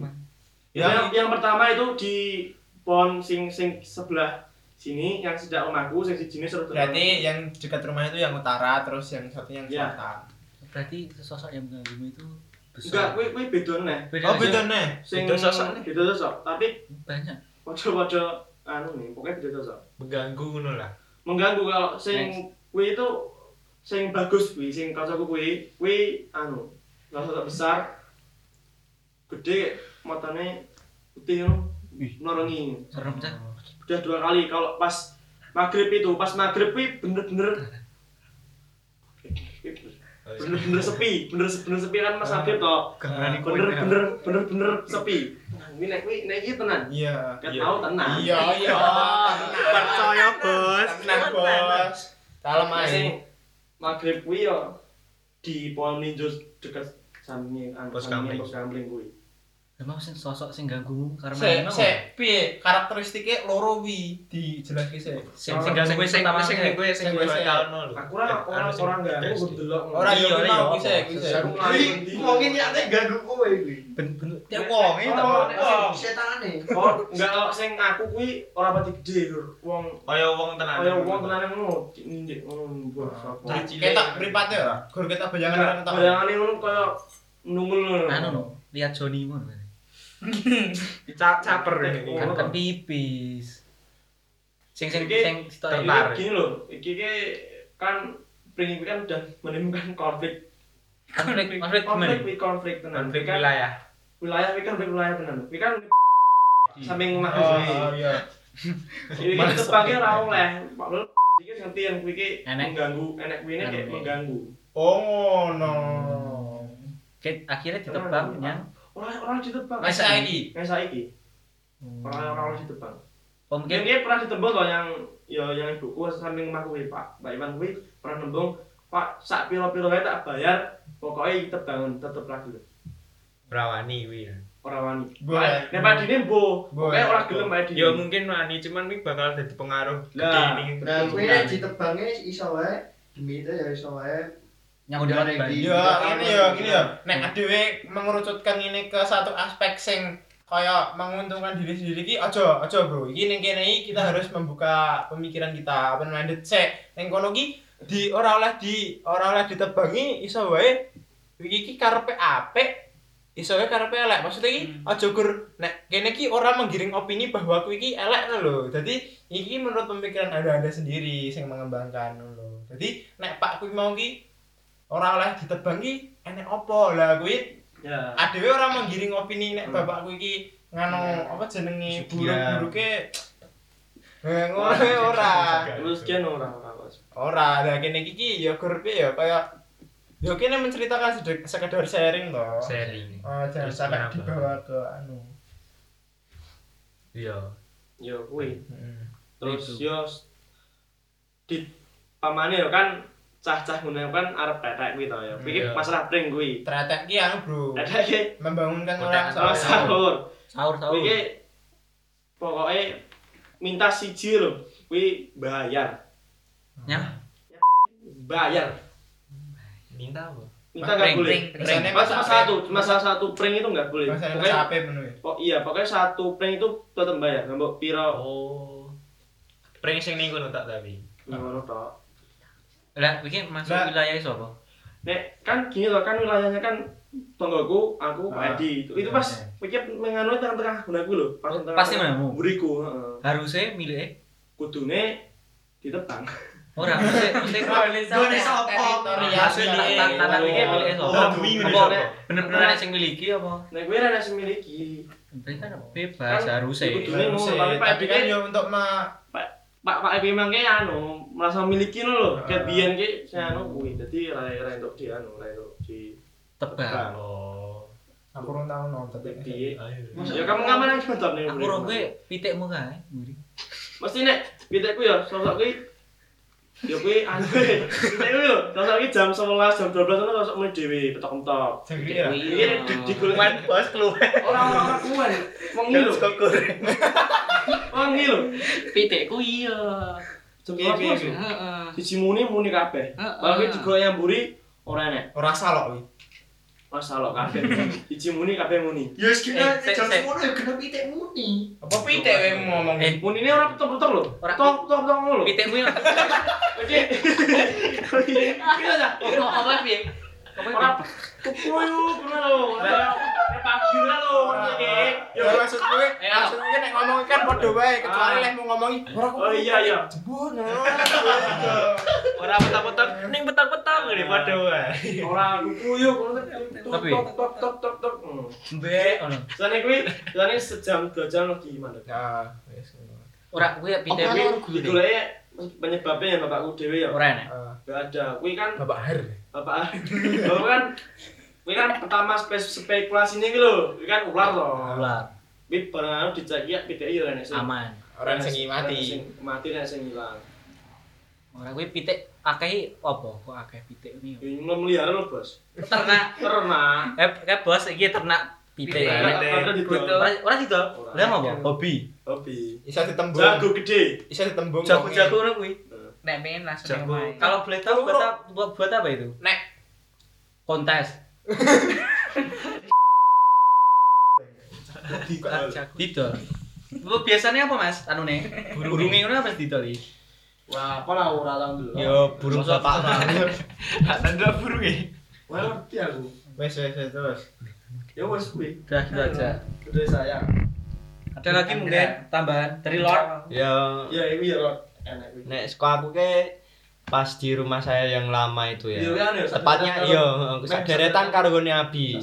Ya, yang, yang pertama itu di pohon sing sing sebelah sini yang sedak rumahku sing siji ini seru berarti yang dekat rumah itu yang utara terus yang satunya yang Iya. selatan. Berarti sosok yang mengganggu itu Enggak, kuwi kuwi beda neh. Beda Oh, beda nih. Sing Beda sosok nih. Beda sosok, tapi banyak padha-padha anu nih, pokoknya beda sosok. Mengganggu ngono lah. Mengganggu kalau sing kuwi itu sing bagus kuwi, sing kancaku kuwi, kuwi anu, sosok besar. Gede matane putih ngono. Norongi. serem cah Udah dua kali kalau pas maghrib itu, pas maghrib kuwi bener-bener bener-bener sepi, bener bener sepi kan Mas Habib toh. Gangan Bener bener bener bener sepi. Ini nek kuwi nek iki tenan. Iya. Ket tahu tenan. Iya, iya. Percaya, Bos. Tenang, Bos. Ae. sing maghrib kuwi yo di pohon ninjo dekat samping anu Pos samping kamling. pos kamling kuwi. Emang sing sosok sing ganggu karena Sik, emang sik, piye karakteristiknya loro wi dijelaske sik. sing sing ganggu Sing sing sing pertama sing gue sing gue gue bakalno lho. Aku ora ora ora enggak aku delok. Ora Iya, yo iya, iya. ki sik. Aku ngalih. Ngomongin niatnya ganggu kowe kuwi. ben-ben Ya wong itu. Oh, Oh, setane. Oh, enggak kalau sing aku kuwi ora pati gede lho. Wong Kaya wong tenan. kaya wong tenan ngono, nindik ngono cilik. Kita mripate ora? Gur kita bayangan Enggak, orang tak. bayangane ngono kaya nungul ngono. anu no lihat Joni ngono Ca- caper ini. kan kan pipis sing sing Iki sing Tertarik. gini loh, iki ki kan Pring ini kan udah menimbulkan konflik konflik konflik konflik konflik tenan Konflik Wi wilayah. wilayah wi kan konflik wilayah tenan wi kan samping Oh, mahasiswa iya. iki tebangnya ora oleh Pak Lul iki ngerti yang kuwi iki Enek. mengganggu enek kuwi kayak Enek. mengganggu Oh, ngono. Ket- akhirnya ditebang yang orang orang ditebang Wes saiki. yang saiki orang orang orang ditebang oh mungkin dia pernah ditembung loh yang ya yang ibuku samping rumah kuwi Pak Pak Iwan kuwi pernah nembung Pak sak piro-piro wae tak bayar pokoknya ditebang tetep lagi lho Rawani kuwi ya. ora wani. Nek padine mbo, pokoke ora gelem Dini. Ya mungkin wani cuman kuwi bakal dadi pengaruh gede ning. Nah, kuwi ditebangnya iso wae demi itu ya iso wae yang udah di- Ya, ini ya, gini ya. Nek adewe mengerucutkan ini ke satu aspek sing kaya menguntungkan diri sendiri ki aja aja bro. Iki ning kene iki kita harus membuka pemikiran kita open minded sik ning kono ki di ora oleh di ora oleh ditebangi iso wae. Iki ki karepe apik iso wae karepe elek. Maksudnya ki aja gur nek kene ki ora menggiring opini bahwa kuwi ki elek lho dadi iki menurut pemikiran anda-anda sendiri sing mengembangkan lho. Dadi nek pak kuwi mau ki ora oleh ditebang ki enek opo lah kuwi Ya. adewe ora menggiring opini nek bapakku iki ngano apa jenenge buruk-buruke Eh ngono ora. Terus kian ora ora. Ora, lah kene iki ki ya gur piye ya kaya ya kene menceritakan sedek- sekedar sharing toh. Sharing. Oh, jangan Terus sampai dibawa ke anu. Iya. Yo kuwi. Heeh. Terus yo di pamane yo kan cah-cah ngono kan arep tetek kuwi to ya. Kuwi Iya. masalah pring kuwi. Tretek ki anu, Bro. Tetek ki Membangunkan orang soalnya. sahur. sahur sahur Kuwi ki pokoke minta siji lho, kuwi bayar. ya Bayar. Minta apa? Minta enggak Pring, boleh. pring, pring. Biasanya Mas mas satu, cuma salah satu pring itu enggak boleh. Pokoknya menu ya. Oh iya, pokoknya satu prank itu tetep bayar. Mbok piro Oh. Prank sing ning kono tak tapi. ngono tok. Lah bikin masuk Lah. wilayah itu apa Nek kan gini loh kan wilayahnya kan tonggoku, aku, Pak Ah, Edi. Itu, itu pas pikir menganu tengah-tengah gunaku lho. Pas Oh, tengah pasti menamu? Buriku, heeh. harusnya milik Kudune ditebang. orang mesti Gone sapa? Hasil di tan- tanah ini milik Oh, apa bener-bener ada yang miliki apa Nek gue ada sing miliki. berarti kan bebas harusnya Kudune ngono, tapi Pak Edi kan kan ya untuk ma Pak Pak Edi memang kayak anu merasa miliki lho lho. Ah. Kayak biyen ki saya anu kuwi. Dadi ra ra entuk di anu, ra entuk di tebak Oh. aku urung tau nonton piye. Ya kamu ngamen yang nonton nih. aku rong gue pitekmu kae mburi Mesti nek pitekku ya sosok kuwi ya kuwi anu pitekku yo sosok kuwi jam 11 jam 12 ono sosok mulai dhewe petok-petok. Ya. Iki nek di digolek Wan bos keluar. kuwen wengi lho. goreng. Wengi lho. Pitekku iya Jam Piye, piye, 12 piye? heeh siji muni muni kabeh. Kalau kuwi digolek yang mburi ora enek. Ora salok kuwi. Masalah kabeh. Siji muni kabeh muni. Ya wis kena Eh, jam sik, sik. 10 ya kena pitik muni. Apa pitik kowe ngomong? Eh, Munine ora petok-petok lho. Ora. Tok tok tok ngono lho. pitekmu yang Oke. Iya dah. apa piye apa Ora Ngono lho. Kayak pagi lah iki. Ya maksud gue, maksud gue nek ngomong kan padha wae kecuali Ah. lek mau ngomongi Oh iya iya. jebon. Ora petak-petak ning petak-petak ngene padha wae. Ora ngono Tapi- tok tok tok tok. Hmm. Mbek ngono. Soalnya kuwi, soalnya sejam dua jam lagi gimana? Nah, wis. Ora kuwi Tapi kuwi ya penyebabnya ya bapakku dewe ya. ora enak. Ah, Gak ada. Kuwi kan Bapak Har. bapak bapak kan kuwi kan pertama spe spekulasi ini lho. Kuwi kan ular to. Ular Kuwi barang anu dicek ya PDI ya nek sing aman. Orang sing mati. sing mati nek sing ilang. Ora kuwi pitik akeh apa kok akeh pitik ini. Ini melihara lho, Bos. Ternak. Ternak. Eh, kayak bos iki ternak pitik. Ora didol. Ora. Lah apa? Hobi. Hobi. Iso ditembung. Jago gede. Iso ditembung. Jago-jago ngono kuwi. Nek pengen langsung Jago. main. Kalau boleh tahu buat apa, buat, buat apa itu? Nek. Kontes. Didol. Lu biasanya apa Mas? Anu nih. Burung ngono apa didol iki? Wah, apa lah ora tau dulu. Yo burung bapak. Gak tanda burung e. Wah, ngerti aku. Wes wes wes terus. Ya wes kuwi. Udah gitu aja. Gede saya. Ada lagi mungkin tambahan dari Lord. Ya Ya, ini ya Lord. nek sekolah aku ke pas di rumah saya yang lama itu Iya ya. kan ya. Tepatnya iya, sederetan karo gone Abi.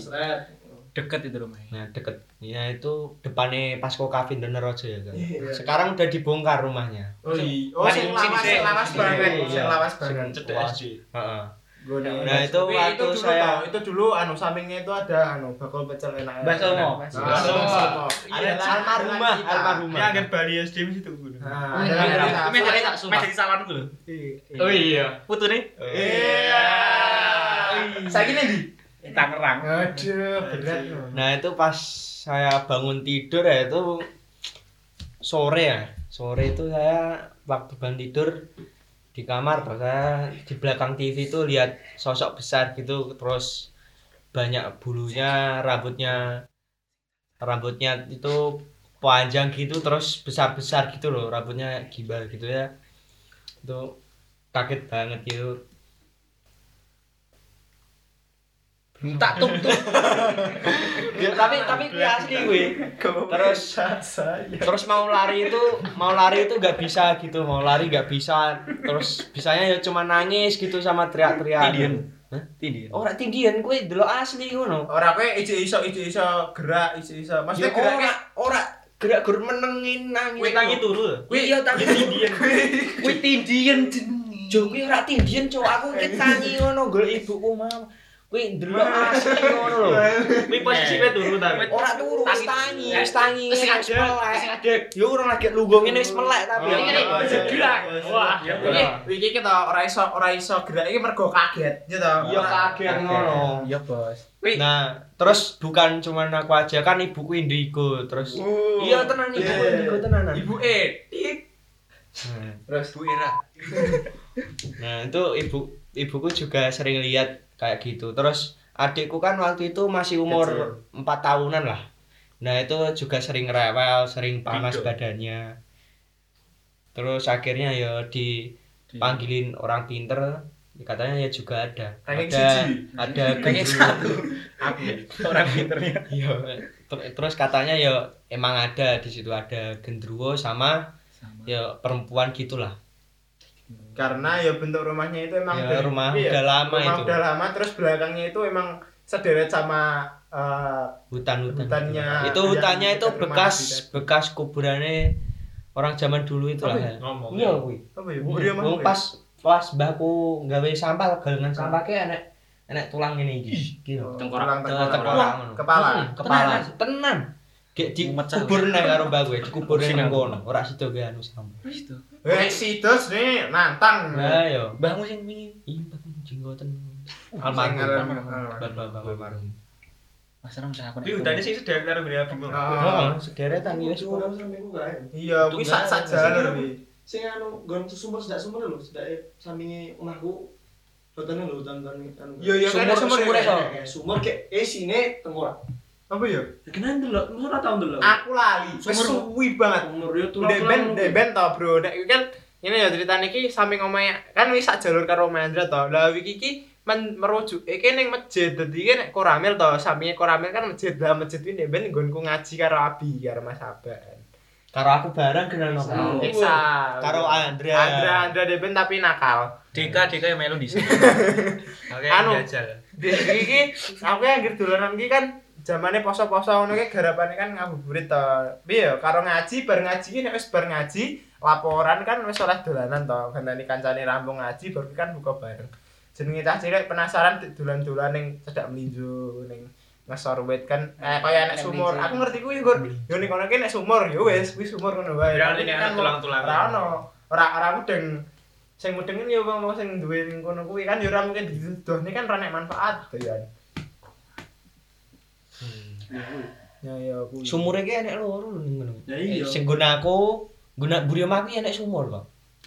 Deket itu rumahnya. Nah, deket. Ya itu depannya Pasco Cafe Dener aja ya kan. Iya. Sekarang udah dibongkar rumahnya. Oh iya. Oh sing lawas, sing lawas Iya, banget, iya. sing lawas banget. Sing wah. Heeh. Nah, itu Tapi waktu dulu saya- toh, itu dulu anu sampingnya itu ada anu bakul pecel enak. Mo. mo. Ada almarhumah, almarhumah. Ya, kan Bali SD situ gue. Nah, ada cerita. Ini dari mes dari salon dulu. Oh iya. Putu nih. Iya. Saya gini di. Tangerang. Aduh, berat. Nah, itu pas saya bangun tidur ya itu sore ya. Sore itu saya waktu bangun tidur di kamar saya di belakang TV itu lihat sosok besar gitu terus banyak bulunya, rambutnya rambutnya itu panjang gitu terus besar-besar gitu loh, rambutnya gimbal gitu ya. Itu kaget banget gitu. Tak tuk tuk. Ya, tapi tapi gue asli gue. Terus saya. terus mau lari itu mau lari itu nggak bisa gitu mau lari nggak bisa terus bisanya ya cuma nangis gitu sama teriak-teriak Tindian. Hah? Tindian. Ora tindian kowe delok asli ngono Ora kowe ijo iso ijo iso gerak, ijo iso. Maksudnya Ya, geraknya ora gerak gur menengin nangis Kuwi tangi turu. kuwi iya tangi tindian kuwi tindian jenenge. Jo kuwi ora tindian cowok aku ki tangi ngono golek ibuku mam kuwi delok asli ngono lho Kuwi posisinya turu ta. ora turu wis tangi wis tangi Wis melek yo ora lagi lungguh ngene wis melek tapi Ini iya. gerak. Wah, Iki iki kita ora iso ora iso gerak iki mergo kaget, ya toh. Iya kaget ngono. Iya, Bos. Nah, terus bukan cuman aku aja kan ibuku indigo terus Uh, iya tenan ibu iya, iya. indigo tenanan. Ibu Edit. Nah, Terus Bu Ira. Nah, itu ibu ibuku juga sering lihat kayak gitu. Terus adikku kan waktu itu masih umur 4 tahunan lah. Nah, itu juga sering rewel, sering panas badannya. Terus akhirnya ya dipanggilin orang pinter katanya ya juga ada Ranking ada siji. ada Ranking gendruwo. aku. Orang pinternya. Iya, ter- terus katanya ya emang ada di situ ada gendruwo sama ya perempuan gitulah. Karena ya bentuk rumahnya itu emang Ya, dari- rumah iya, udah lama rumah itu. udah lama terus belakangnya itu emang sederet sama eh, Hutan-hutan. Hutannya Itu yang hutannya itu rumah bekas bekas kuburannya orang zaman dulu itu lah. Ya. ngomong Iya, kuwi. apa ya? Oh, iya, Wong mah, pas pas mbahku gawe sampah galengan sampah ke enek enek tulang ngene iki. Gitu. Oh, Tengkorak. tulang, Tengkorak, tengkorak. Kepala. Hmm, kepala. Tenan. Gek dikubur nang karo mbah gue, dikubur nang kono. Ora sido gawe anu sampah. Wis to. Eh, si dos nih nantang. Nah, yo. Mbahmu sing wingi Iya, jenggoten. Sing Almarhum. almarhum. Mas Ram cah aku Tapi hutannya sih sudah karo beli abang. Ah, Oh, sederetan ya wis Orang sampe ku kae. Iya, wis sak sak jalur wi. Sing anu gon sumur sedak sumur lho, sedak sampinge omahku. Hutannya lho, hutan-hutan anu. Iya, iya kan Sumur- sumur sumur ya. iso. Eh, Sumur ke eh sine tengkorak. Apa ya? Kenapa delok? Masa ora tau delok. Aku lali. Wis suwi banget. Sumur yo Deben, deben tau bro. Nek iki kan ini ya cerita niki samping omahe kan wis sak jalur karo Omahe Andra to. Lah iki iki men merujuk iki ning masjid dadi iki nek koramil to sampinge koramil kan masjid lah masjid iki ben nggonku ngaji karo Abi karo Mas Aban Karo aku bareng kenal nopo. Oh. Esa Karo Andra. Andra Andra Deben tapi nakal Dika Dika yang melu di sini. Oke, Anu. jajal. di iki aku yang anggere dolanan iki kan zamane poso-poso ngono ki garapane kan ngabuburit to. Piye ya karo ngaji bar ngaji ki nek wis bar ngaji laporan kan wis oleh dolanan to. Gandani kancane rampung ngaji baru kan buka bareng. Jenenge cah cilik penasaran dolan-dolan ning cedak melinjo ning ngesor wit kan eh kaya nek sumur. Aku ngerti kuwi Gur. Yo ning kono ki nek sumur yo wis kuwi sumur ngono wae. Berarti nek kan tulang-tulangan. Ora ono. Ora ora mudeng. Sing mudeng yo wong sing duwe ning kono kuwi kan yo ora mungkin diduduhne kan ora nek manfaat to ya. Ya ya kuwi. Sumure ki enek loro lho ning ngono. Ya iya. Sing guna aku, guna buri omah ki enek sumur kok.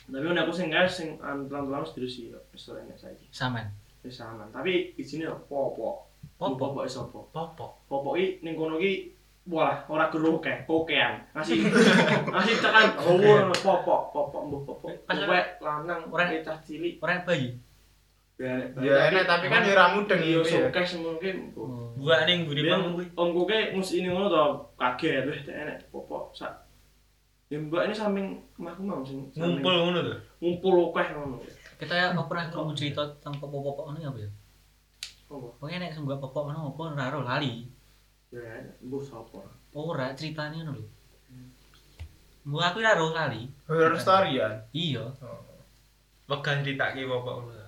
Tapi kan aku sing guys sing an tulang-tulang terus sih wis ora enak saiki. Saman. Wis aman. Tapi isine popok. Popok. Popok iso apa? Popok. Popok iki ning kono iki Wah, ora geruh kek, kokean. Ngasih ngasih tekan gowo popok, popok mbuh popok. Kowe lanang Ora- ora cah cilik. Orang bayi. Ya Ya enak tapi kan yo ora mudeng yo iki ya. sukses mungkin. Buat ning buri Dia pang kuwi. omku ke mus ini ngono to kaget weh teh enek popok sak. Ya mbak ini samping omahku mau sing Ngumpul ngono to. ngumpul akeh ngono. Kita ya pernah kamu cerita tentang popok-popok apa ya? Apa? Pokoknya nek sembah popok ngono apa ora ro lali. Ya mbuh sapa. Ora ceritane ngono lho. Mbok aku ora ro lali. Horror story ya. Iya. Wegan ditake popok ngono.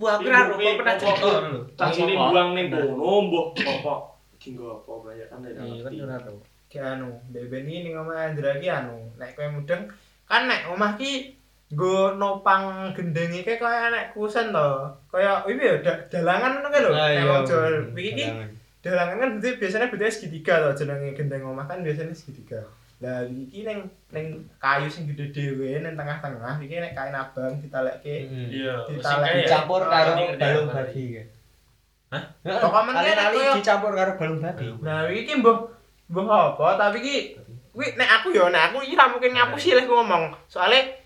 Ora ro kok pernah cerita sini Popok. buang ning kono mbuh popok. Dinggo apa banyak kan ya. Iya kan ora ro. Ki anu, beben iki ning omah Andra ki anu, nek kowe mudeng kan nek omah ki nggo nopang gendeng iki kaya nek kusen to. Kaya iki ya da- dalangan ngono lho. Ah, Nek iya. wong Jawa iki ki Dalangan. kan biasanya berarti segitiga to jenenge gendeng omah kan biasanya segitiga. Lah iki ning ning kayu sing gede dhewe ning tengah-tengah iki nek kain abang ditalekke Mm. Iya, Ditalek. Dicampur karo balung babi. Hah? Kan Kali-kali koyo- dicampur karo balung babi. Nah, iki mbuh mbuh apa tapi iki kuwi nek aku ya nek aku iki ra mungkin ngapusi lek ngomong. Soale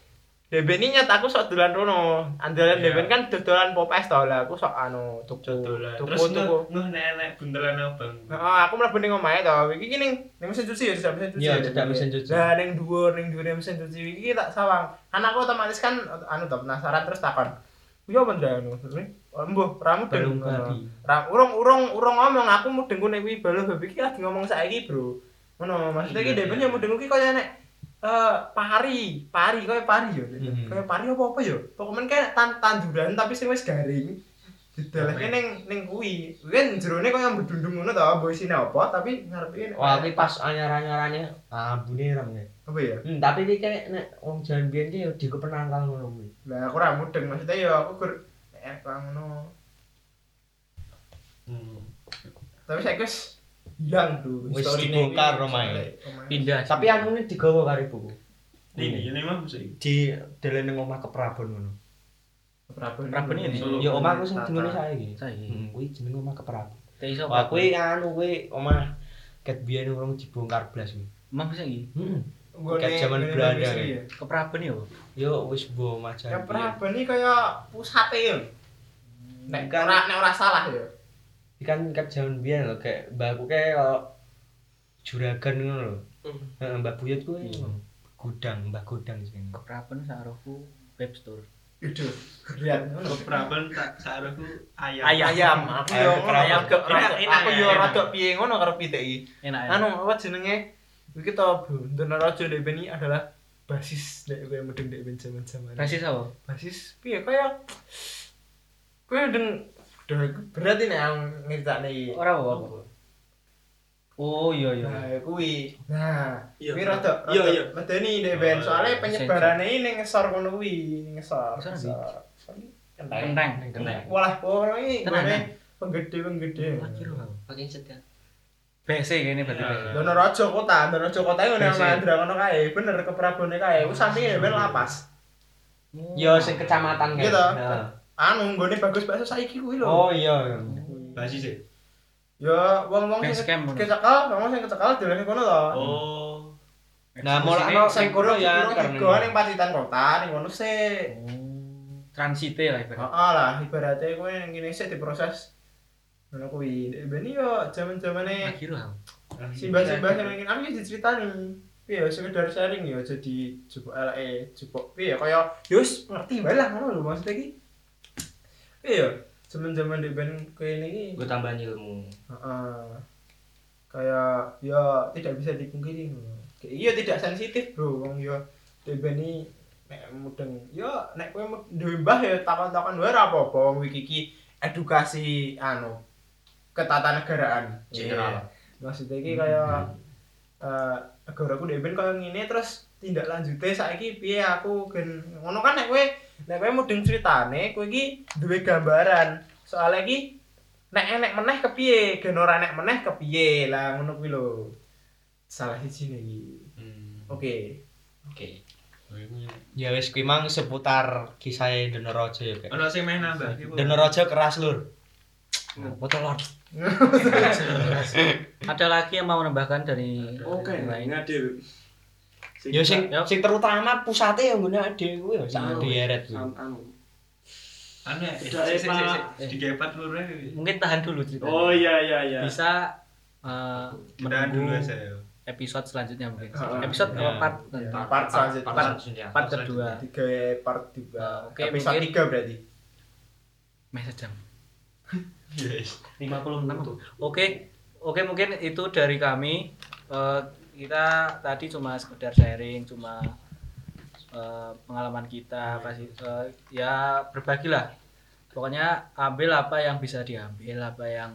Deben ini nyat aku sok dolan rono. Andalan Iya. Deben kan dodolan popes to lah. Aku sok anu tuku Dodolan. tuku Terus tuku. nuh nek buntelan abang. Heeh, aku mlebu ning omahe to. Iki ki ning ning mesin cuci ya, sudah mesin cuci. Iya, ya, Deben. mesin cuci. Lah ning dhuwur ning dhuwur mesin cuci iki tak sawang. Kan aku otomatis kan anu to penasaran terus takon. Apa ndak anu? Oh, Mbuh, ra mudeng. Balung babi. Ra urung urung urung ngomong aku mudeng kuwi balung babi iki lagi ngomong saiki, Bro. Ngono, maksudnya iki Iya, Deben iya. ya mudeng ki kaya nek eh pari, pari kaya pari yo. Mhm. Kaya pari apa apa yo. Pokoknya kayak tan tanduran tapi sing wis garing. Didaleke ning ning kuwi. Kuwi jerone kaya mbedundung ngono to, mbok isine apa tapi ngarepe Wah, iki pas anyar-anyarane ambune rame. apa ya? Hmm, tapi iki kayak nek wong jalan biyen ki ya diku penangkal ngono kuwi. Lah aku ra mudeng maksudnya ya aku gur eh ngono. Hmm. Tapi saya wis hilang tuh. Wis dibongkar omahe. Pindah. Tapi anune digawa karo ibuku. Ini ini mah di dalan ning omah keprabon ngono. Prabon. Prabon ini? Ya omahku sing dingono saiki. Saiki. Hmm, kuwi jenenge omah keprabon. Wah, kuwi anu kuwi omah ket biyen urung dibongkar blas kuwi. Emang bisa iki. Heeh. Nggone- Kayak zaman Belanda, ya. ya. Kepraben yo. Yo wis mbok omah Ya jalan. biyen. Prabon iki kaya pusate yo. Nek Kan- ora nek ora salah ya. Ikan ket jaman biyen lho kayak mbahku kayak kaya juragan ngono lho. Heeh, Mbah Buyut kuwi ngono. Gudang, Mbah Gudang sing. Kepraben saroku web store. Itu. Lihat ngono. Kepraben tak saroku ayam. Ayam, aku yo Ayam ayam. enak, aku yo rada piye ngono karo iki. Enak. Anu apa jenenge? Iki to Bundana Raja Deben ini adalah basis nek kowe mudeng dek ben zaman-zaman. Basis apa? basis piye kaya kowe deng Duh, berat ini yang ngeritane iki. Ora apa apa. Oh iya iya. Nah, kuwi. Nah, Iya. kuwi rada Iya, iya. medeni deh Ben, Oh, soalnya iya. penyebarannya ini ngesor kono kuwi, ngesor. Ngesor ngesor. Kenteng. Kenteng. Kenteng. Walah, ini Tenan, gone ya? penggede-penggede. Pakai setia. BC kene berarti Ya. BC. Donoraja kota, Donoraja kota ini Besi. ngene Andra kono kae, bener ke Prabone kae. Wis sampinge ben lapas. Yo sing kecamatan kan. Gitu. Anu nggone bagus bakso saiki kuwi lho. Oh iya. Basis e. Ya wong-wong sing kecekal, wong sing kecekal dolan kono to. Oh. Nah, Eksekusinya sing kono ya karena ning Pacitan kota ning kono sih. Oh. transite lah ibaratnya. Heeh lah, ibaratnya kowe yang ngene sih diproses. Ngono kuwi. Ben yo jaman-jamane Lagi lah. simbah-simbah yang ingin aku diceritani. Piye ya sekedar sharing ya jadi jupuk eleke, jupuk piye ya kaya yus ngerti wae lah ngono lho maksudnya iki. Piye ya jaman-jaman dek ben kowe ini gue tambahan ilmu Heeh. Kayak ya tidak bisa dipungkiri. Kayak iya tidak sensitif, Bro. Wong ya debeni nek mudeng ya nek kowe duwe mbah ya takon-takon wae ora apa-apa wong iki edukasi anu ketatanegaraan. General. Iya. Maksudnya iki kayak eh negaraku dhewe ben kaya ngene terus tindak lanjutnya saiki piye aku gen ngono kan nek kowe nek kowe mudeng critane kowe iki duwe gambaran. Soale iki nek enek meneh kepiye gen ora enek meneh kepiye lah ngono kuwi lho salah siji iki oke oke Ya wis kuwi mang seputar kisah Donorojo ya, Kak. Ono sing meh nambah iki. Donorojo keras lur. Botol Lord. Ada lagi yang mau menambahkan dari Oke, yang lain? ngadir. Ya sing sing terutama pusate yang ngene ade kuwi ya sak Anu, dieret kuwi. anu. Anu ya. Digepat ae. Mungkin tahan dulu ceritanya. Oh iya iya iya. Bisa eh, Kita dulu saya. episode selanjutnya mungkin. Ah, Episode ya. apa part? part selanjutnya Part, selanjutnya. part kedua. tiga part juga Ah, oke, episode mungkin- tiga berarti Meh sejam. Yes. 56 tuh. Oke. Oke, mungkin itu dari kami. Eh, kita tadi cuma sekedar sharing, cuma eh, pengalaman kita kasih eh, ya berbagilah. Pokoknya ambil apa yang bisa diambil, apa yang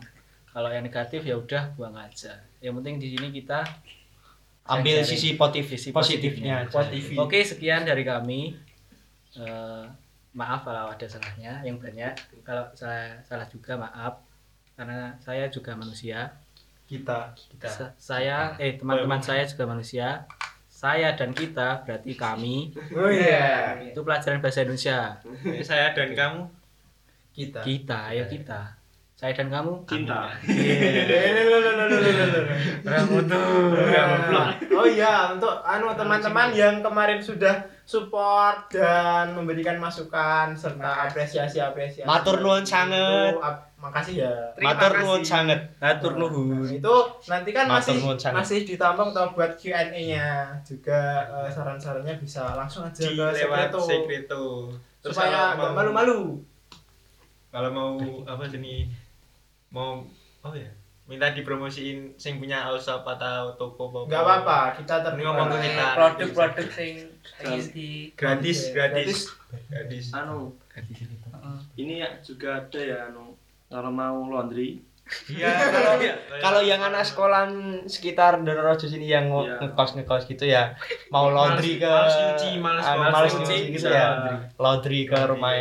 kalau yang negatif ya udah buang aja. Yang penting di sini kita Ambil sisi positif Sisi positifnya. positifnya. Oke, sekian dari kami. Eh, maaf kalau ada salahnya yang banyak. Kalau saya salah juga maaf. Karena saya juga manusia. Kita. Sa- saya eh teman-teman saya juga manusia. Saya dan kita berarti kami. oh iya. Itu pelajaran bahasa Indonesia. Saya dan kamu? Kita. Kita, ayo kita. Saya dan kamu. Cinta. Oh iya, untuk anu teman-teman yang kemarin sudah support dan memberikan masukan serta apresiasi-apresiasi. Matur nuwun sanget. Makasih ya. Matur nuwun sanget. Atur nuhun. Itu nanti kan Matur masih masih ditampung atau buat Q&A-nya juga eh, saran-sarannya bisa langsung aja di ke lewat Sekreto sekreto. Terus supaya kalau nggak mau- malu-malu. Kalau mau apa jenis mau oh ya minta dipromosiin sing punya Alsop atau toko apa Nggak apa-apa, kita terbuka. ngomong ke kita. produk-produk sing ingin di gratis gratis gratis Anu, ini ya juga ada ya anu. Kalau mau laundry, Iya, kalau kalau yang anak sekolah sekitar Donorojo sini yang Iya. ngekos ngekos gitu ya, mau laundry ke Males nyuci, males anu, males males nyuci, nyuci gitu bisa ya, laundry. ke rumah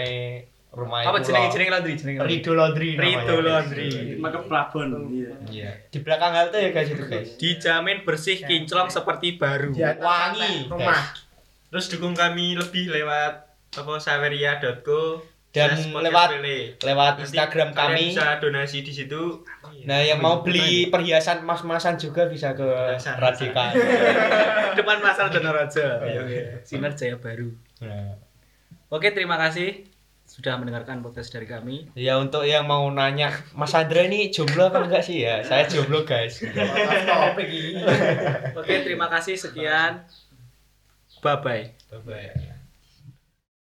rumah Apa itu jenenge loh. jenenge laundry jenenge laundry. Rido Laundry. Rido Laundry. maka plafon. Iya. Iya. Di belakang halte ya guys itu guys. Dijamin bersih kinclong seperti baru. Wangi, rumah. terus dukung kami lebih lewat apa saweria.co Dan slash podcast lewat- Pele. Lewat Nanti Instagram kalian kami. bisa donasi di situ Nah, yang mau beli perhiasan emas-emasan juga bisa ke Perhiasan. Radika. Depan pasar Donorojo. Iya. Sinar Jaya Baru. Nah, Oke, terima kasih sudah mendengarkan podcast dari kami. ya untuk yang mau nanya, Mas Andra ini jomblo apa enggak sih ya? Saya jomblo guys. Oke, terima kasih sekian. Bye bye. Bye-bye.